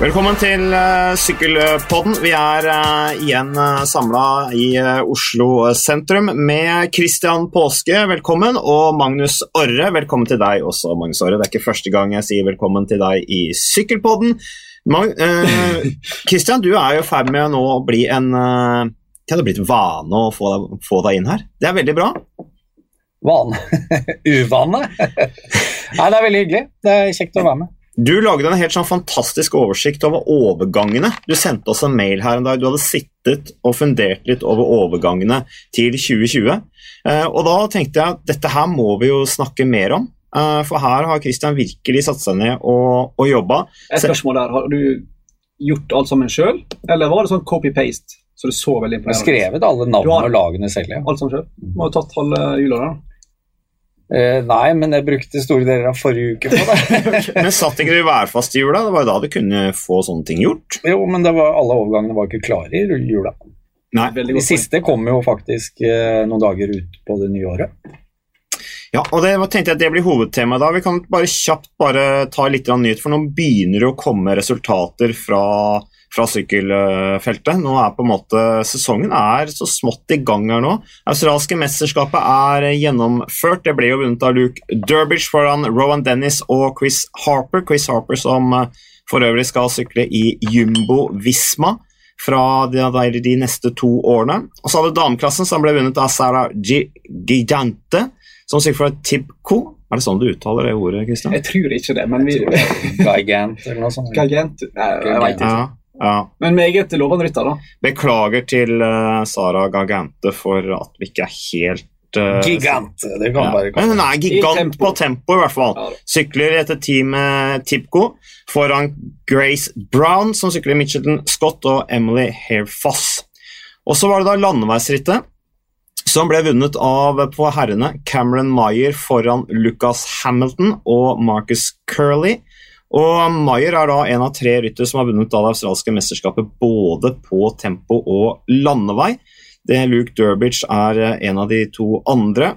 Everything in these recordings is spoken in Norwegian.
Velkommen til uh, Sykkelpodden. Vi er uh, igjen uh, samla i Oslo sentrum med Christian Påske, velkommen, og Magnus Orre. Velkommen til deg også, Magnus Orre. Det er ikke første gang jeg sier velkommen til deg i Sykkelpodden. Mag Christian, du er jo i ferd med å nå bli en Det hadde blitt vane å få deg, få deg inn her. Det er veldig bra. Vane? Uvane? Nei, det er veldig hyggelig. Det er kjekt å være med. Du lagde en helt sånn fantastisk oversikt over overgangene. Du sendte oss en mail her en dag. Du hadde sittet og fundert litt over overgangene til 2020. Eh, og da tenkte jeg at dette her må vi jo snakke mer om. Eh, for her har Christian virkelig satt seg ned og, og jobba. Et spørsmål der. Har du gjort alt sammen sjøl, eller var det sånn copy-paste? Så det så veldig imponerende ut. Skrevet alle navnene og lagene selv, ja. Alt sammen sjøl. Må ha tatt halve jula der. Uh, nei, men jeg brukte store deler av forrige uke på det. men satt ikke du værfast i jula? Det var jo da du kunne få sånne ting gjort? Jo, men var, alle overgangene var ikke klare i jula. Nei, De siste kom jo faktisk uh, noen dager ut på det nye året. Ja, og det tenkte jeg at det blir hovedtemaet da. Vi kan bare kjapt bare ta litt nyhet, for nå begynner det å komme resultater fra fra sykkelfeltet. Nå er på en måte Sesongen er så smått i gang her nå. Australske mesterskapet er gjennomført. Det ble jo vunnet av Luke Durbridge foran Rowan Dennis og Chris Harper. Chris Harper som eh, for øvrig skal sykle i Jumbo Visma fra de, de neste to årene. Og så hadde dameklassen som ble vunnet av Sarah Gigante, som sykler for Tibco. Er det sånn du uttaler det ordet, Kristian? Jeg tror ikke det, men vi Gigant eller noe sånt? Gigant? Nei, jeg vet ikke. Ja. Ja. Men meget lovende rytter, da. Beklager til uh, Sara Gagante for at vi ikke er helt uh, Gigant! Det kan ja. bare Men hun er gigant tempo. på tempo, i hvert fall. Ja. Sykler etter teamet Tipco foran Grace Brown, som sykler Mitchelton Scott, og Emily Hairfoss. Og så var det da landeveisrittet, som ble vunnet av på herrene Cameron Meyer foran Lucas Hamilton og Marcus Curley. Og Maier er da en av tre ryttere som har vunnet det australske mesterskapet både på tempo og landevei. Det Luke Durbridge er eh, en av de to andre.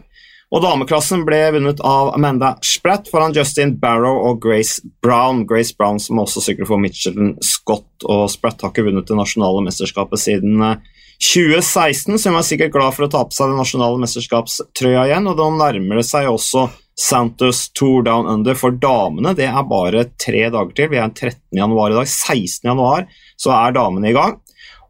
Og Dameklassen ble vunnet av Amanda Spratt foran Justin Barrow og Grace Brown. Grace Brown som også sykler for Mitchelton Scott, og Spratt har ikke vunnet det nasjonale mesterskapet siden 2016, eh, så hun er sikkert glad for å ta på seg det nasjonale mesterskapstrøya igjen. og Da nærmer det seg også Santos Tour Down Under for damene. Det er bare tre dager til. Vi er 13. januar i dag. 16. januar så er damene i gang.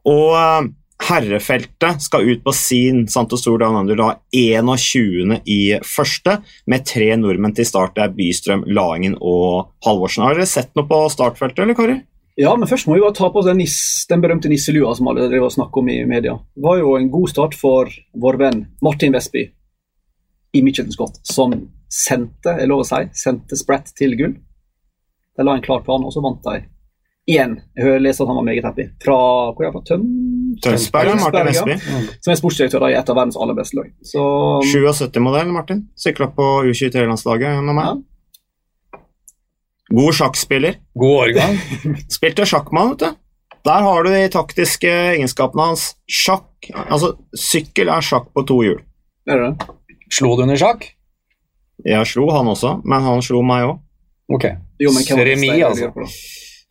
Og eh, herrefeltet skal ut på sin Santos Tour Down Under da 21. i første, med tre nordmenn til start. Det er Bystrøm, Laingen og Halvorsen. Har dere sett noe på startfeltet, eller Kari? Ja, men først må vi bare ta på oss den, nis, den berømte nisselua som alle driver og snakker om i media. Det var jo en god start for vår venn Martin Vestby i Mitchelton Scott, som sendte jeg lov å si, sendte Spratt til gull. De la en klar plan, og så vant de igjen. Jeg hører lese at han var meget happy. Fra hvor er fra? Tøm Tønsberg, Martin Esby. Ja. Som er sportsdirektør i et av verdens aller beste lag. Så... 77-modell, Martin. Sykla på U23-landslaget med meg. Ja. God sjakkspiller. God årgang. Spilte sjakkmann, vet du. Der har du de taktiske egenskapene hans. Sjakk Altså, sykkel er sjakk på to hjul. Er det det? Slo du under sjakk? Jeg slo han også, men han slo meg òg. Ok. Remis, altså.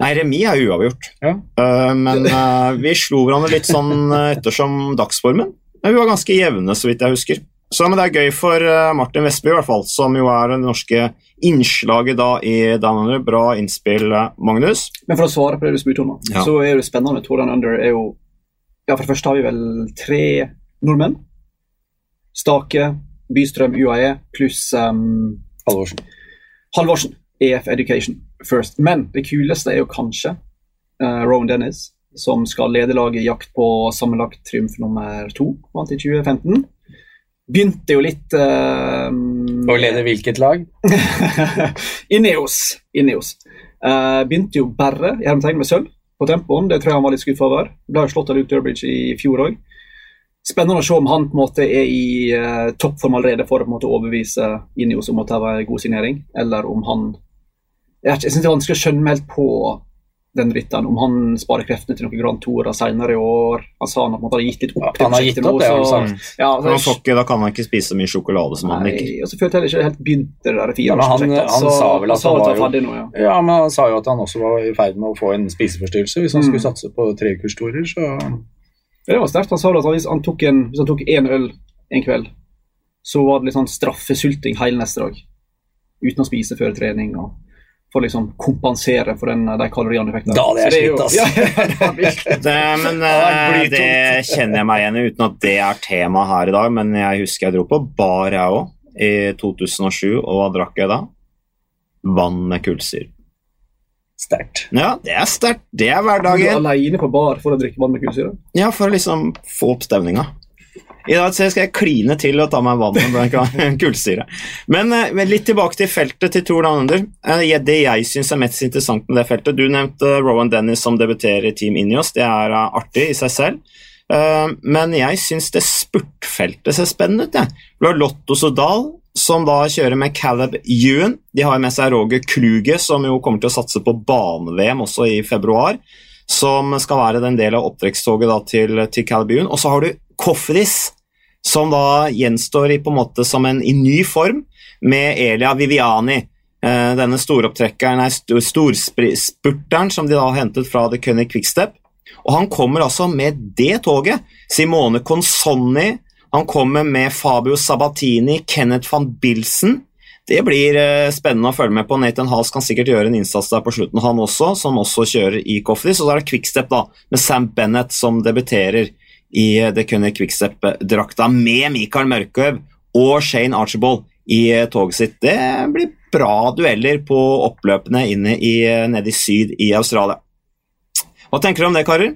Nei, remis er uavgjort. Ja. Uh, men uh, vi slo hverandre litt sånn uh, ettersom dagsformen. Vi var ganske jevne, så vidt jeg husker. Så men Det er gøy for Martin Vestby, i hvert fall, som jo er det norske innslaget da i Down Bra innspill, Magnus. Men for å svare på det du spurte om, ja. så er det spennende. Tour Down Under er jo Ja, for det første har vi vel tre nordmenn. Stake, Bystrøm UAE pluss um, Halvorsen. Halvorsen. EF Education First. Men det kuleste er jo kanskje uh, Rowan Dennis, som skal lede laget i jakt på sammenlagt triumf nummer to. Vant i 2015. Begynte jo litt uh, Å lede hvilket lag? Ineos. Ineos. Uh, begynte jo bare i hermetegn med sølv på tempoen. Det tror jeg han var litt skuffet over. Ble jo slått av Luke Durbridge i fjor òg spennende å se om han på en måte er i uh, toppform allerede for å på en måte overbevise Inios om at det var en god signering, eller om han Jeg, jeg syns det er vanskelig å skjønne meg helt på den rytteren. Om han sparer kreftene til noen Grand Tourer senere i år. Han sa han på en måte hadde gitt litt opp. til Han har gitt opp, det har han så- sagt. Ja, han så, ikke, da kan han ikke spise så mye sjokolade som han nei, liker. og så følte jeg ikke helt begynt det der Ja, men han- han sa vel at han han var jo, nå, ja. Ja, men han sa jo at han også var i ferd med å få en spiseforstyrrelse hvis han Mm. skulle satse på treukerstorer, så Det var sterkt. Han sa at hvis han tok en, hvis han tok en øl en kveld, så var det litt sånn straffesulting hele neste dag. Uten å spise før trening. og For å liksom kompensere for den, de kaloriene du fikk. Da hadde jeg slitt, altså. Ja, det. Det, men eh, det kjenner jeg meg igjen i, uten at det er tema her i dag. Men jeg husker jeg dro på bar, jeg òg, i 2007. Og hva drakk jeg da? Vann med kullsyre. Sterkt. Ja, det er sterkt. Det er Du er hverdagen. alene på bar for å drikke vann med kullsyre? Ja, for å liksom få opp stemninga. I dag skal jeg kline til og ta meg vann med kullsyre. Men, eh, men litt tilbake til feltet til Tour Down Eh, Det jeg syns er mest interessant med det feltet Du nevnte Rowan Dennis som debuterer i Team Ineos. Det er eh, artig i seg selv. Eh, Men jeg syns det spurtfeltet ser spennende ut. jeg. Du har Lotto Sodal, som da kjører med Caleb Ewan. De har med seg Roger Kluge, som jo kommer til å satse på bane-VM også i februar. Som skal være den del av opptrekkstoget til, til Caleb Ewan. Og så har du Kofferis, som da gjenstår i, på en måte som en i ny form, med Elia Viviani. eh, Denne storopptrekkeren, nei, st- storspurteren som de da har hentet fra The Cunning Quickstep. Og han kommer altså med det toget. Simone Consonni, han kommer med Fabio Sabatini, Kenneth van Bilsen. Det blir eh, spennende å følge med på. Nathan Haas kan sikkert gjøre en innsats der på slutten, han også, som også kjører i Coffees. Og så er det Quickstep da, med Sam Bennett som debuterer i det kunne Quickstep-drakta med Mikael Mørkøv og Shane Archibald i eh, toget sitt. Det blir bra dueller på oppløpene inne i, eh, nede i syd i Australia. Hva tenker du om det, karer?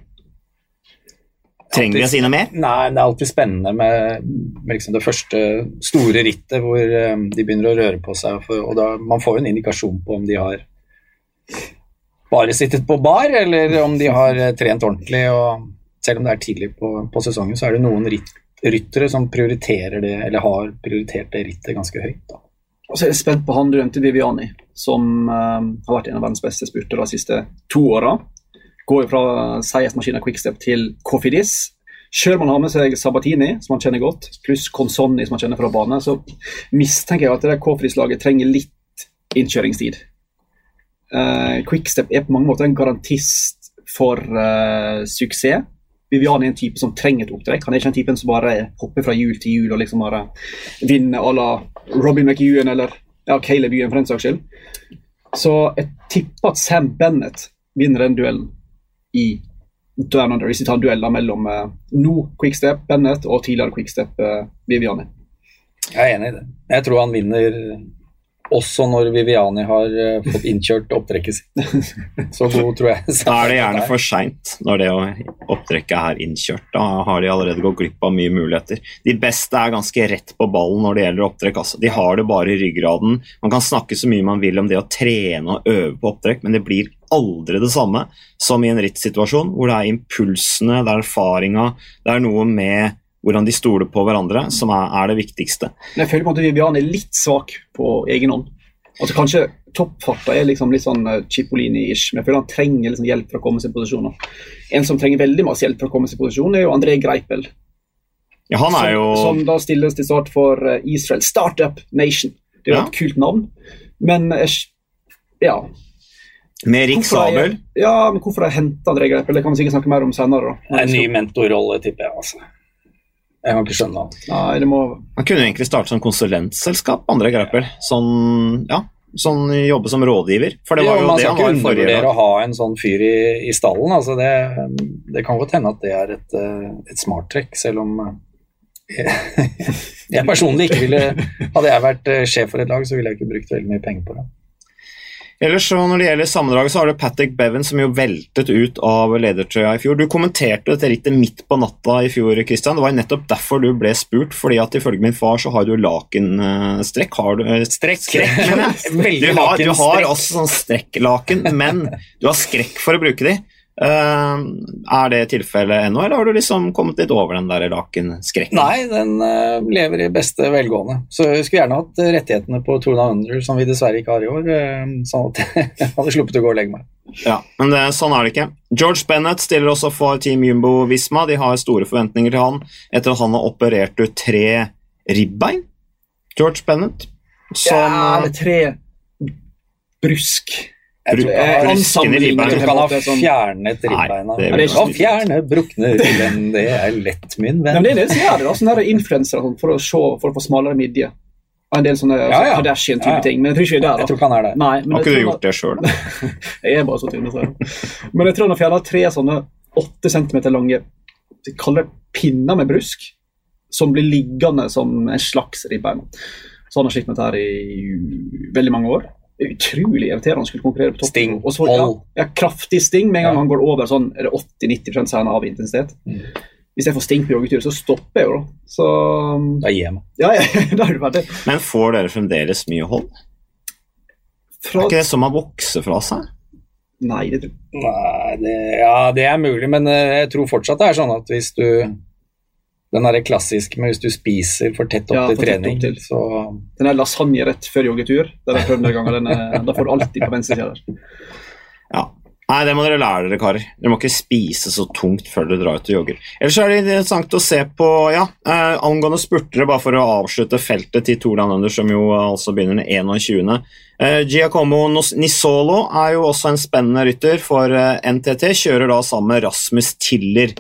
Trenger vi å si noe mer? Nei, det er alltid spennende med, med liksom det første store rittet hvor eh, de begynner å røre på seg. For, og da, man får jo en indikasjon på om de har bare sittet på bar, eller om de har eh, trent ordentlig. og Selv om det er tidlig på, på sesongen, så er det noen ritt, ryttere som prioriterer det, eller har prioritert det rittet ganske høyt. Da. Og så er jeg spent på han du nevnte, Viviani, som uh, har vært en av verdens beste spurtere de siste to åra. Går fra seiersmaskinen Quickstep til Cofidis. Selv om han har med seg Sabatini, som han kjenner godt, pluss Consonni, som han kjenner fra bane, så mistenker jeg at det der Cofidis-laget trenger litt innkjøringstid. Uh, Quickstep er på mange måter en garantist for uh, suksess. Viviane er en type som trenger et opptrekk. Han er ikke en typen som bare hopper fra hjul til hjul og liksom bare vinner à la Robin McEwan eller ja, Caleb Ewan for den saks skyld. Så jeg tipper at Sam Bennett vinner den duellen i Under, hvis vi tar dueller mellom eh, nå Quickstep Bennett og tidligere Quickstep eh, Viviani. Jeg er enig i det. Jeg tror han vinner også når Viviani har uh, fått innkjørt opptrekket sitt. Så god tror jeg. Da er det gjerne for seint når det opptrekket er innkjørt. Da har de allerede gått glipp av mye muligheter. De beste er ganske rett på ballen når det gjelder opptrekk. Altså. De har det bare i ryggraden. Man kan snakke så mye man vil om det å trene og øve på opptrekk, men det blir aldri det samme som i en rittsituasjon hvor det er impulsene, det er erfaringa, det er noe med hvordan de stoler på hverandre som er, er det viktigste. Men jeg føler på at Vivian er litt svak på egen hånd. Altså Kanskje toppfarta er liksom litt sånn eh, Cipollini-ish, men jeg føler han trenger liksom hjelp for å komme seg i posisjoner. En som trenger veldig masse hjelp for å komme seg i posisjon, er jo André Greipel. Ja, han er jo som, som da stilles til start for eh, Israel Startup Nation. Det er jo Ja. et kult navn, men eh, ja. Med Rick Sabel. Ja, men hvorfor har jeg henta André Greipel? Det kan vi sikkert snakke mer om senere. Er en ny mentorrolle, tipper jeg. altså. Jeg kan ikke skjønne det. Nei, det må Han kunne egentlig starte som konsulentselskap, andre Greipel. Sånn, ja, sånn jobbe som rådgiver. For det var Jo, jo man det han var Man skal forrige undervurdere dag. å ha en sånn fyr i, i stallen. Altså det, det kan godt hende at det er et, eh, et smarttrekk, selv om jeg, jeg personlig ikke ville Hadde jeg vært eh, sjef for et lag, så ville jeg ikke brukt veldig mye penger på det. Ellers så Når det gjelder sammendraget, så har du Patrick Bevan som jo veltet ut av ledertrøya i fjor. Du kommenterte dette rittet midt på natta i fjor, Christian. Det var jo nettopp derfor du ble spurt, fordi at ifølge min far så har du lakenstrekk. Har du eh, Strekk. Skrekk, mener jeg. Du har, du har også sånn strekklaken, men du har skrekk for å bruke de. Eh, er det tilfellet ennå, eller har du liksom kommet litt over den der lakenskrekken? Nei, den eh, lever i beste velgående. Så jeg skulle gjerne hatt rettighetene på Down Under, som vi dessverre ikke har i år, eh, sånn at jeg hadde sluppet å gå og legge meg. Ja, men det, sånn er det ikke. George Bennett stiller også for Team Jumbo Visma. De har store forventninger til han etter at han har operert ut tre ribbein. George Bennett. Som ja, eh, tre brusk. Jeg tror, jeg, han har fjernet Nei, ribbeina. det er vel Å fjerne brukne ribbein, det er lett, min venn. men det er det som gjør det, da. Sånne influensere for å se for å få smalere midje. Og En del sånne Ja, ja. Kardashian-type Ja, ja. ting. Men jeg tror ikke vi er der, Jeg tror ikke han er der. Nei, men Har ikke du gjort det sjøl? Jeg er bare så tynn. så. Men jeg tror han har fjerna tre sånne åtte centimeter lange de kaller det pinner med brusk, som blir liggende som en slags ribbein. Så han har slitt med dette her i veldig mange år. Det utrolig irriterende å skulle konkurrere på toppen. Sting, Og så, ja, ja, kraftig sting med en gang Ja. han går over sånn, er det 80-90 senere av intensitet. Mm. Hvis jeg får sting på joggetur, så stopper jeg jo, da. Så Da gir jeg meg. ja, ja, da er det ferdig. Men får dere fremdeles mye hold? Fra, Er ikke det som å vokse fra seg? nei, det tror jeg Nei, det, ja, det er mulig, men eh, jeg tror fortsatt det er sånn at hvis du Den er klassisk med hvis du spiser for tett opp Ja, til trening, opp til. så Den er lasagne rett før joggetur, det har prøvd ganger. Den er, da får du alltid på venstre side. Ja. Nei, det må dere lære dere, karer. Dere må ikke spise så tungt før dere drar ut og jogger. Ellers er det interessant å se på, ja, eh, angående spurtere, bare for å avslutte feltet til Torland Under, som jo eh, altså begynner den 21. Eh, Giacomo Nisolo er jo også en spennende rytter for eh, NTT. Kjører da sammen med Rasmus Tiller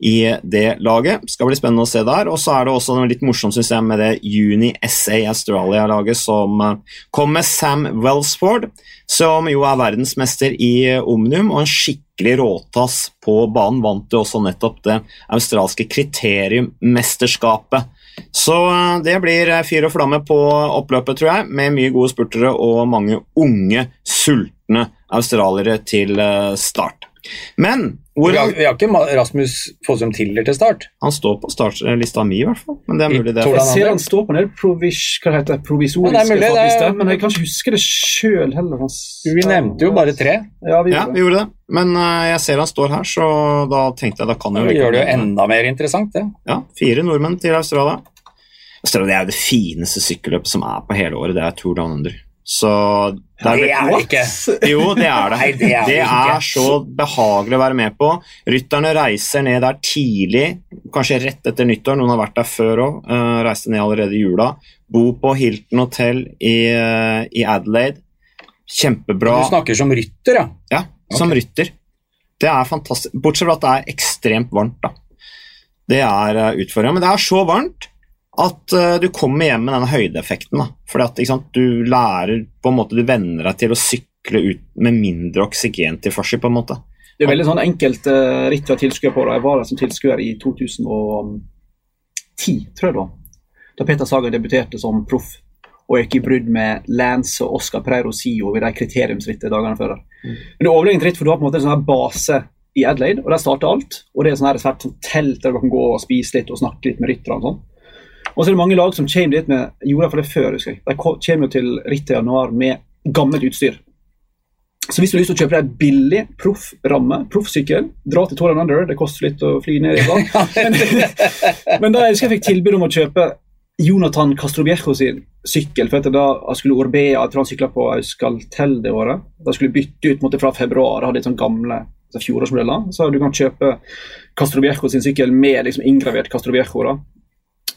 i det laget. Skal bli spennende å se der. Og så er det også noe litt morsomt synes jeg, med det Uni SA Australia-laget som eh, kom med Sam Wellsford, som jo er verdensmester i eh, Omnium og en skikkelig råtass på banen. Vant jo også nettopp det australske kriteriummesterskapet. Så eh, det blir fyr og flamme på oppløpet, tror jeg, med mye gode spurtere og mange unge, sultne australiere til start. Men hvor vi har, vi har ikke Rasmus Fossum Tiller til start. Han står på startlista mi, i hvert fall. Men det er mulig, det. Jeg ser han står på en del provis, hva det heter, Ja, provisoriske det er mulig, det er- men jeg kan ikke huske det sjøl heller. Han Vi nevnte jo bare tre. Ja, vi Ja, gjorde vi det. gjorde det. Men uh, jeg ser han står her, så da tenkte jeg da kan jeg Det jo gjør det jo enda mer interessant, det. Ja, fire nordmenn til Australia. Australia det er jo det fineste sykkelløpet som er på hele året. Det er Tour Down Under. Så det er, Det er det ikke. Jo, det er det. Nei, det er det er så behagelig å være med på. Rytterne reiser ned der tidlig, kanskje rett etter nyttår. Noen har vært der før òg. reiste ned allerede i jula. Bo på Hilton hotell i, uh, i Adelaide. Kjempebra. Du snakker som rytter, ja. Ja, som okay. rytter. Det er fantastisk. Bortsett fra at det er ekstremt varmt, da. Det er uh, utfordringa. Men det er så varmt at eh, du kommer hjem med denne høydeeffekten. da. Fordi sant, du lærer på en måte, du venner deg til å sykle ut med mindre oksygen til farsi, på en måte. Det er veldig sånn enkelt uh, ritt å har tilskuer på. Da. Jeg var der som tilskuer i 2010, tror jeg var. Da Peter Saga debuterte som proff og gikk i brudd med Lance og Oscar Pereiro Sio i de kriteriumsrittet dagene før. Mm. Men det er overlegent ritt, for du har på en måte en sånn her base i Adelaide, og der starter alt. Og det er sånn her svært sånn telt der du kan gå og spise litt og snakke litt med rytterne og sånn. Og så er det mange lag som kommer dit med gjorde iallfall det før, husker jeg. De kommer jo til rittet i januar med gammelt utstyr. Så hvis du har lyst til å kjøpe deg proff ramme, proff sykkel, dra til Tour Under. Det koster litt å fly ned i dag. Men, men da jeg husker jeg fikk tilbud om å kjøpe Jonathan Castrobiejo sin sykkel. for etter da jeg skulle Orbea, jeg tror han sykla på Euskaltel det året. Da skulle bytte ut måtte, fra februar. Hadde litt sånn gamle altså fjorårsmodeller. Så du kan kjøpe Castrobiejo sin sykkel med liksom inngravert Castrobiejo. da.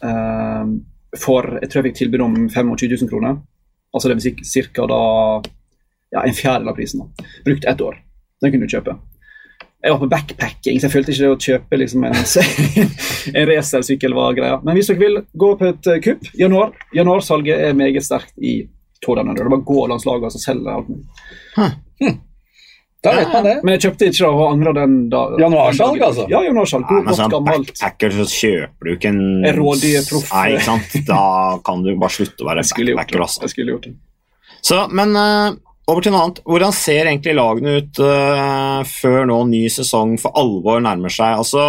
Eh, for jeg tror jeg fikk tilbud om 25 000 kroner. Altså det vil si ca. ja, en fjerdedel av prisen. da. Brukt ett år. Den kunne du kjøpe. Jeg var på backpacking, så jeg følte ikke det å kjøpe liksom en, en racersykkel var greia. Men hvis dere vil gå på et eh, kupp januar, Januarsalget er meget sterkt i Tordane. Det er bare gå landslaget og selge alt mulig. Da vet man det. Men jeg kjøpte ikke det og angra den da. Januarsalg, altså? Ja, januarsalg. Nei, men sånn backpacker, så kjøper du ikke en Rådige proff. Nei, ikke sant. Da kan du bare slutte å være backpacker. Altså. Jeg skulle gjort det. Så, men uh, over til noe annet. Hvordan ser egentlig lagene ut uh, før nå ny sesong for alvor nærmer seg? Altså,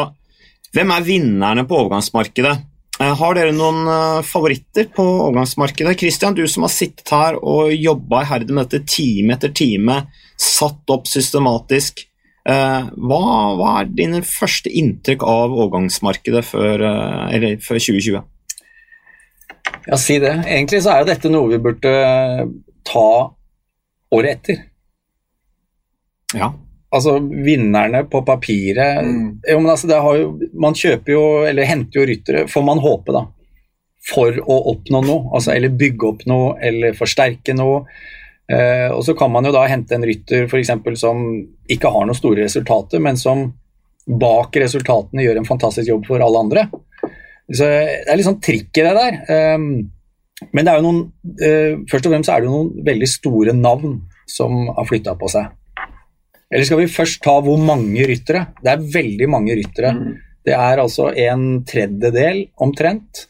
hvem er vinnerne på overgangsmarkedet? Eh, har dere noen eh, favoritter på overgangsmarkedet? Christian, du som har sittet her og jobba iherdig med dette time etter time, satt opp systematisk. eh, hva, hva er dine første inntrykk av overgangsmarkedet før, eller før 2020? Ja, si det. Egentlig så er jo dette noe vi burde ta året etter. Ja. Altså vinnerne på papiret Mm. jo, men altså, det har jo, Man kjøper jo, eller henter jo ryttere, får man håpe, da. For å oppnå noe. Altså, eller bygge opp noe, eller forsterke noe. Eh, og så kan man jo da hente en rytter eksempel, som ikke har noen store resultater, men som bak resultatene gjør en fantastisk jobb for alle andre. Så Det er litt sånn trikk i det der. Um, men det er jo noen, eh, først og fremst er det jo noen veldig store navn som har flytta på seg. Eller skal vi først ta hvor mange ryttere? Det er veldig mange ryttere. Mm. Det er altså en tredjedel omtrent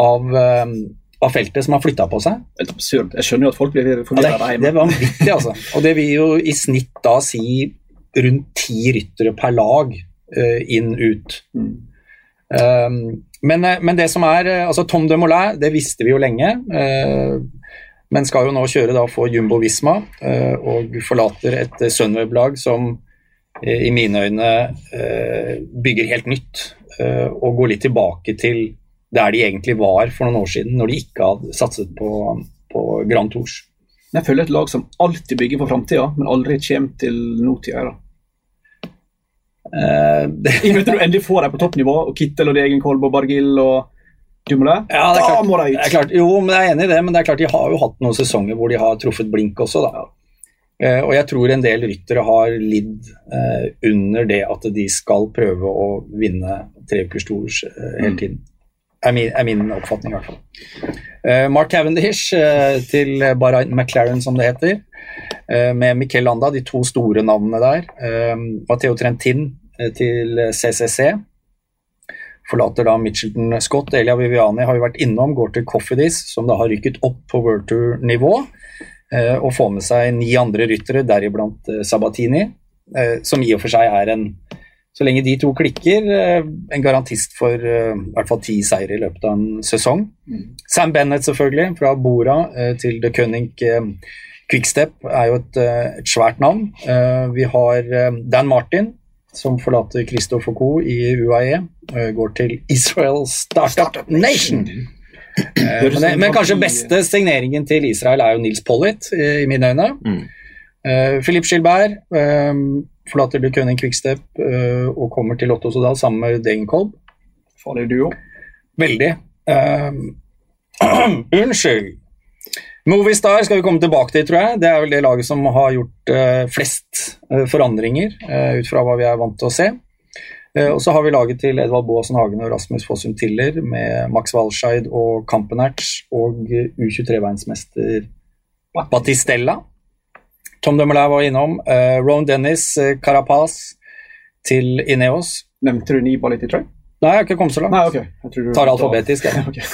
av, um, av feltet som har flytta på seg. Helt absurd. Jeg skjønner jo at folk blir Ja, det, forvirra det er vanvittig, altså. Og det vil jo i snitt da si rundt ti ryttere per lag uh, inn-ut. Mm. Um, men, eh, men det som er eh, altså Tom de Molay, det visste vi jo lenge. eh, men skal jo nå kjøre da for Jumbo Visma eh, og forlater et eh, Sunweb-lag som eh, i mine øyne eh, bygger helt nytt. eh, og går litt tilbake til der de egentlig var for noen år siden, når de ikke hadde satset på, på Grand Tours. Jeg føler et lag som alltid bygger for framtida, men aldri kommer til nåtida. da. Eh, det, Jeg vet du endelig får dem på toppnivå, og Kittel og Degenkolb og Bargill og Dumoulin, Ja, det er da klart. må de Det er ut! klart, jo, men jeg er enig i det, men det er klart de har jo hatt noen sesonger hvor de har truffet blink også, da. Eh, og jeg tror en del ryttere har lidd eh, under det at de skal prøve å vinne treukers tours eh, hele tiden. Er min, er min oppfatning, i hvert fall. Eh, Mark Cavendish eh, til Bahrain McLaren, som det heter, eh, med Miquel Landa, de to store navnene der. Matteo Trentin til CCC forlater da Mitchelton Scott. Elia Viviani har jo vært innom, går til Coffeedis, som da har rykket opp på World Tour-nivå. eh, Og får med seg ni andre ryttere, deriblant eh, Sabatini, eh, som i og for seg er en så lenge de to klikker, en garantist for i hvert fall ti seire i løpet av en sesong. Sam Bennett selvfølgelig, fra Bora til The Cunning Quickstep, er jo et, et svært navn. Vi har Dan Martin, som forlater Christopher Co i UAE, eh, går til Israel Startup Nation. Eh, Men, det, men kanskje beste signeringen til Israel er jo Nils Pollitt, i, i mine øyne. Mm. Uh, Philip Gilbert eh, forlater The Cunning Quickstep uh, og kommer til Lotto Sodal sammen med Degenkolb. Farlig duo. Veldig. Um, unnskyld. Movistar skal vi komme tilbake til, tror jeg. Det er vel det laget som har gjort eh, flest eh, forandringer, eh, ut fra hva vi er vant til å se. Og så har vi laget til Edvald Boasen Hagen og Rasmus Fossum Tiller med Max Walscheid og Kampenerts og eh, U23-verdensmester Batistella. Tom Dumoulin var innom. Uh, Ron Dennis, Carapaz til Ineos. Nevnte du Nibali til Trøy? Nei, jeg har ikke kommet så langt. Nei, okay. Jeg tror du Tar alfabetisk, jeg. Okay.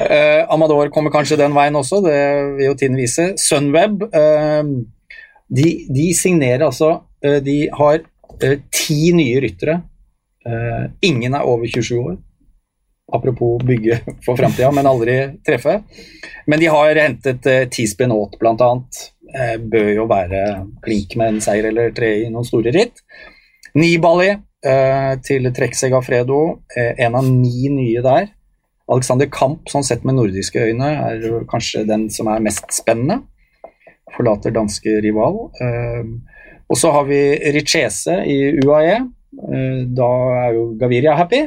uh, Amador kommer kanskje den veien også, det vil jo tiden vise. Sunweb uh, de, de signerer altså uh, De har ti nye ryttere. Ingen er over 27 år. Apropos bygge for framtida, men aldri treffe. Men de har hentet uh, T-Spin Out, blant annet. Bør jo være klink med en seier eller tre i noen store ritt. Nibali eh, til Trek Fredo eh, en av ni nye der. Alexander Kamp, sånn sett med nordiske øyne, er kanskje den som er mest spennende. Forlater danske rival. Eh, og så har vi Richese i UAE. Eh, da er jo Gaviria happy.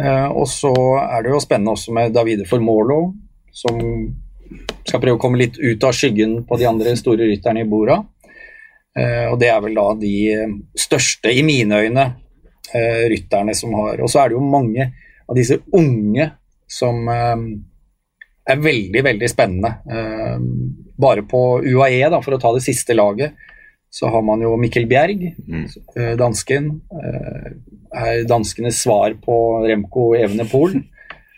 Eh, og så er det jo spennende også med Davide Formolo, som skal prøve å komme litt ut av skyggen på de andre store rytterne i Bora. Eh, og det er vel da de største, i mine øyne, eh, rytterne som har Og så er det jo mange av disse unge som eh, er veldig, veldig spennende. Bare på UAE, da, for å ta det siste laget, så har man jo Mikkel Bjerg, Mm. dansken. Er danskenes svar på Remco Evenepool.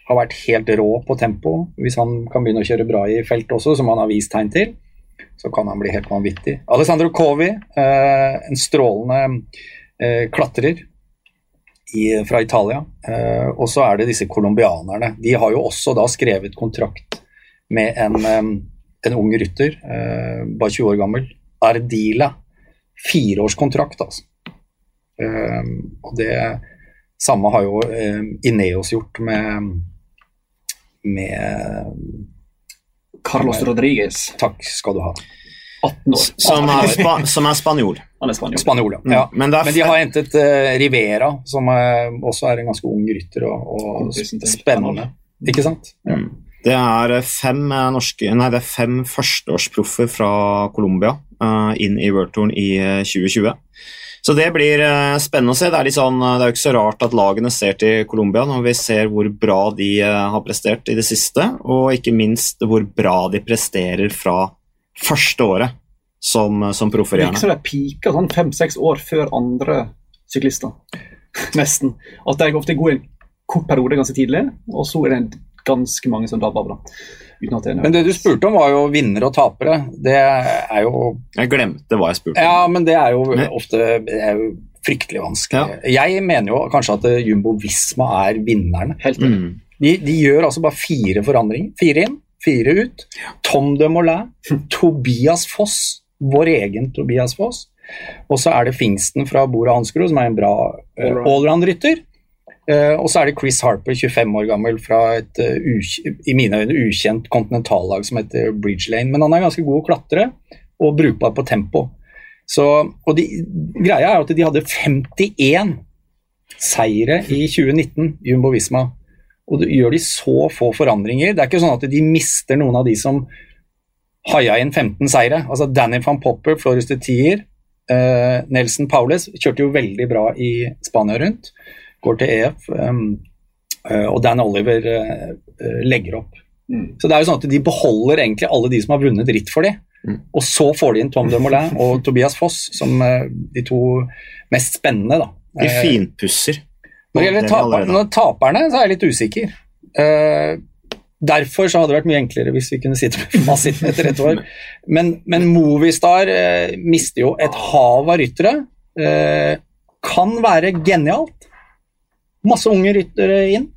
Har vært helt rå på tempo. Hvis han kan begynne å kjøre bra i felt også, som han har vist tegn til, så kan han bli helt vanvittig. Alessandro Covi, eh, en strålende eh, klatrer fra Italia. Eh, og så er det disse colombianerne. De har jo også da skrevet kontrakt med en, en ung rytter, bare 20 år gammel, Ardila. Fireårskontrakt, altså. Og det samme har jo Ineos gjort med med Carlos Rodriguez. Takk skal du ha. 18 år. Som er, spa, som er spanjol. Han er spanjol. Spanjol, ja. Mm, ja. men det Men de har hentet uh, Rivera, som eh, også er en ganske ung rytter og, og spennende. Ikke sant? Ja. Det er eh, fem norske Nei, det er fem førsteårsproffer fra Colombia uh, inn i World Touren i eh, 2020. Så det blir eh, spennende å se. Det er, sånn, eh, det er jo ikke så rart at lagene ser til Colombia når vi ser hvor bra de eh, har prestert i det siste, og ikke minst hvor bra de presterer fra første året som, som proffer. Det virker som de peaker sånn fem-seks år før andre syklister. Nesten. At de ofte går i en kort periode ganske tidlig, og så er det ganske mange som dabber av. da. Uten at det Men det du spurte om, var jo vinnere og tapere. Det er jo Jeg glemte hva jeg spurte om. Ja, men det er jo Nei. ofte er jo fryktelig vanskelig. Jeg mener jo kanskje at eh, Jumbo Visma er vinnerne. Helt enig. Mm. De, de gjør altså bare fire forandringer. Fire inn, fire ut. Tom de Molay, Tobias Foss, vår egen Tobias Foss. Og så er det Fingsten fra Bora Hansgrohe, som er en bra uh, Allround. allround-rytter. Eh, og så er det Chris Harper, 25 år gammel, fra et eh, i mine øyne ukjent kontinentallag som heter Bridge Lane. Men han er ganske god å klatre og brukbar på tempo. Så, og de, greia er at de hadde 51 seire i 2019, Jumbo Visma. Og det gjør de så få forandringer. Det er ikke sånn at de mister noen av de som haia inn 15 seire. Altså Danny van Popper, Floris de Tier, eh, Nelson Paules kjørte jo veldig bra i Spania rundt. Går til EF. Um, eh, og Dan Oliver eh, eh, legger opp. Mm. Så det er jo sånn at de beholder egentlig alle de som har vunnet ritt for dem. Mm. Og så får de inn Tom Dumoulin og Tobias Foss som de to mest spennende, da. De finpusser. når det gjelder Det er taper, allerede. når taperne, så er jeg litt usikker. Derfor så hadde det vært mye enklere hvis vi kunne sitte med fasiten etter et år. Men, men Movistar mister jo et hav av ryttere. Kan være genialt. Masse unge ryttere inn.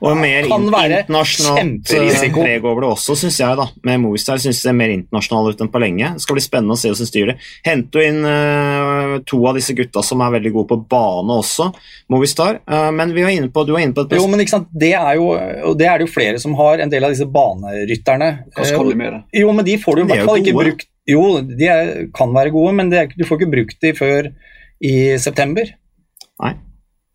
Og mer Kan være internasjonalt eh, preg over det også, syns jeg. da. Med Movistar syns det ser mer internasjonal ut enn på lenge. Det skal bli spennende å se hvordan de styrer det. Hente inn uh, to av disse gutta som er veldig gode på bane også, Movistar. Uh, men vi var inne på, du var inne på et Jo, men ikke sant? Det er jo, og det er det jo flere som har, en del av disse banerytterne. Hva skal de med det? Jo, men de får du i er hvert fall ikke brukt Jo, de er, kan være gode, men det er, du får ikke brukt de før i september.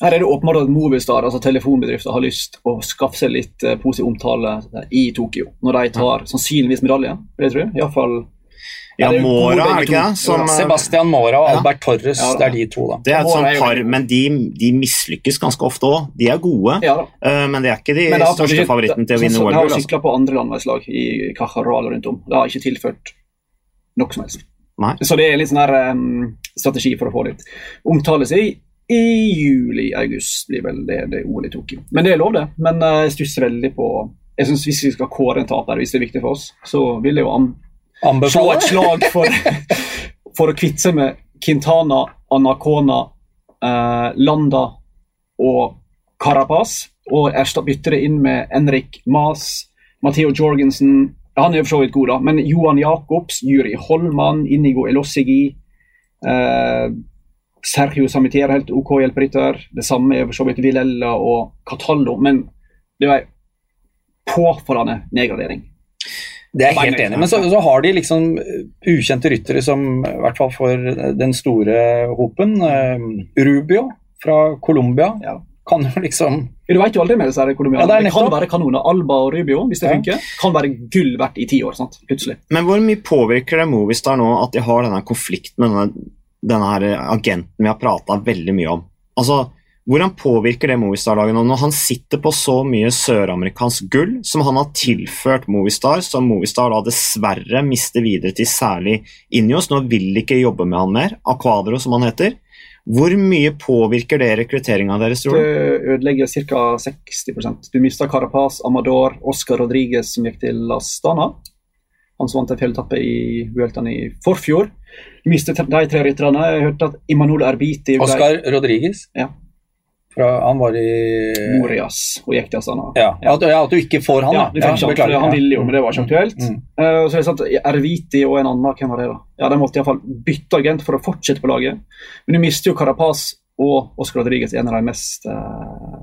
Her er det åpenbart at Movistar, altså telefonbedrifter, har lyst å skaffe seg litt uh, positiv omtale i Tokyo, når de tar sannsynligvis medalje. vil jeg tro. I hvert fall Ja, Ja, det Mora, er det ikke det? Som, eh, Sebastian Mora og ja. Albert Torres, Ja, det er de to, da. det er et sånt par, men de, de mislykkes ganske ofte òg. De er gode, Ja da. eh, men det er ikke de Men største ikke- favorittene til å vinne OL. De har. Altså. sykla på andre landeveislag i Cajaral og rundt om. Det har ikke tilført noe som helst. Nei. Så det er litt sånn her um, strategi for å få litt omtale seg. I juli-august blir vel det, det OL i Tokyo. Men det er lov, det. Men eh, jeg stusser veldig på Jeg synes Hvis vi skal kåre en taper, hvis det er viktig for oss, så vil jeg jo an anbefale et slag for, for å kvitte seg med Quintana, Anacona, eh, Landa og Carapaz. Og bytte det inn med Henrik Mas, Matheo Jorgensen Han er jo for så vidt god, da, men Johan Jacobs, Juri Holman, Inigo Elossigi eh, Sergio Samitier, er helt OK hjelperytter. Det samme er for så vidt Vilella og Catallo. men det er en påfallende nedgradering. Det er jeg helt enig i. Men så, så har de liksom ukjente ryttere som, i hvert fall for den store hopen, uh, Rubio fra Colombia, Ja. kan jo liksom Du vet jo aldri med disse colombianerne. Ja, det det, kan være kanoner. Alba og Rubio, hvis det Ja. funker, kan være gull verdt i ti år. sant? Plutselig. Men hvor mye påvirker det Movistar nå at de har denne konflikten med denne, denne her agenten vi har prata veldig mye om? Altså, Hvordan påvirker det Movistar-laget nå når han sitter på så mye søramerikansk gull som han har tilført Movistar, som Movistar da dessverre mister videre til særlig Ineos? Nå vil de ikke jobbe med han mer, Aquadro som han heter. Hvor mye påvirker det rekrutteringa deres, tror du? Det ødelegger ca. 60% Du mista Carapaz, Amador, Oscar Rodriguez som gikk til Astana. Han som vant en fjelletappe i Vueltaen i forfjor. Mistet de tre rytterne. Jeg hørte at Imanol Erbiti ble Oscar Rodriguez. Ja. Fra, han var i Morias og gikk til Astana. ja, at, ja, at du ikke får han, Ja, da. Ja, fikk han, ville jo, men det var ikke aktuelt. Mm. Og så jeg det sant, Erviti og en annen, hvem var det da? Ja, De måtte iallfall bytte agent for å fortsette på laget. Men du mister jo Carapaz og Oscar Rodriguez, en av de mest eh,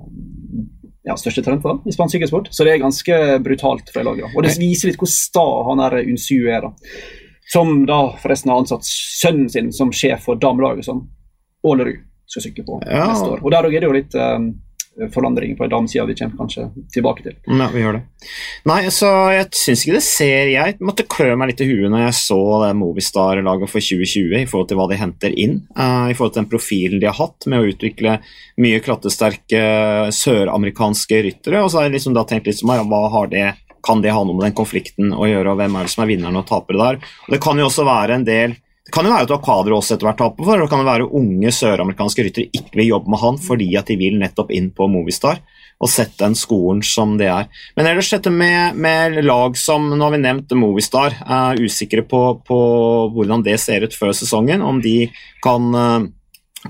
ja, største talentene i spansk sykkelsport. Så det er ganske brutalt det laget. da. Og det viser litt hvor sta han er, Unsu er. da. Som da forresten har ansatt sønnen sin som sjef for damelaget, som Ålerud skal sykle på Ja. neste år. Og der òg er det jo litt um, forandring på damesida vi kommer kanskje tilbake til. Ja, vi gjør det. Nei, så jeg syns ikke det ser Jeg måtte klø meg litt i huet når jeg så det Movistar-laget for 2020 i forhold til hva de henter inn. Uh, I forhold til den profilen de har hatt med å utvikle mye klattesterke søramerikanske ryttere. Og så har jeg liksom da tenkt litt som hva har det kan det ha noe med den konflikten å gjøre, og hvem er det som er vinneren og tapere der? Og Det kan jo også være en del kan jo være at Akadro også etter hvert taper for, og det kan jo være unge søramerikanske ryttere ikke vil jobbe med han fordi at de vil nettopp inn på Movistar og sette den skolen som det er. Men ellers dette med, med lag som Nå har vi nevnt Movistar. Er usikre på, på hvordan det ser ut før sesongen, om de kan eh,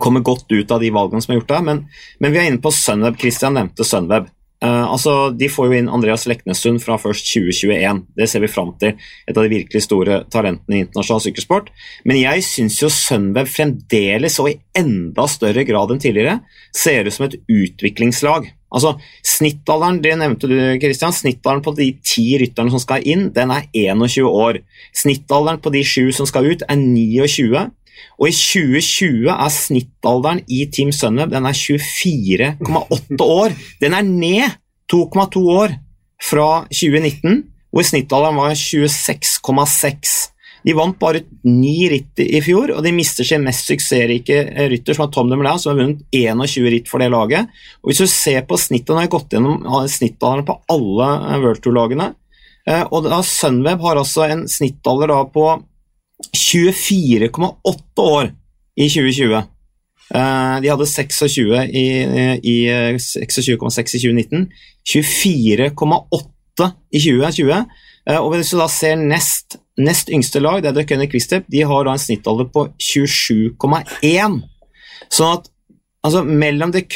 komme godt ut av de valgene som er gjort der. Men, men vi er inne på Sunweb. Christian nevnte Sunweb. Eh, altså, De får jo inn Andreas Leknessund fra først 2021. Det ser vi fram til. Et av de virkelig store talentene i internasjonal sykkelsport. Men jeg syns jo Sunweb fremdeles, og i enda større grad enn tidligere, ser ut som et utviklingslag. Altså, Snittalderen det nevnte du, Christian, snittalderen på de ti rytterne som skal inn, den er 21 år. Snittalderen på de sju som skal ut, er 29. Og i 2020 er snittalderen i Team Sunweb den er 24,8 år. Den er ned 2,2 år fra 2019, hvor snittalderen var 26,6. De vant bare ni ritt i fjor, og de mister sin mest suksessrike rytter, som er Tom Dumoulin, som har vunnet 21 ritt for det laget. Og Hvis du ser på snittet, nå har gått gjennom snittalderen på alle World Tour-lagene, eh, og da Sunweb har altså en snittalder da på 24,8 år i 2020. Eh, De hadde 26 i, i 26,6 i 2019. 24,8 i 2020. Eh, Og hvis du da ser nest, nest yngste lag, det er The Quistep, de har da en snittalder på 27,1. Sånn at altså, mellom det,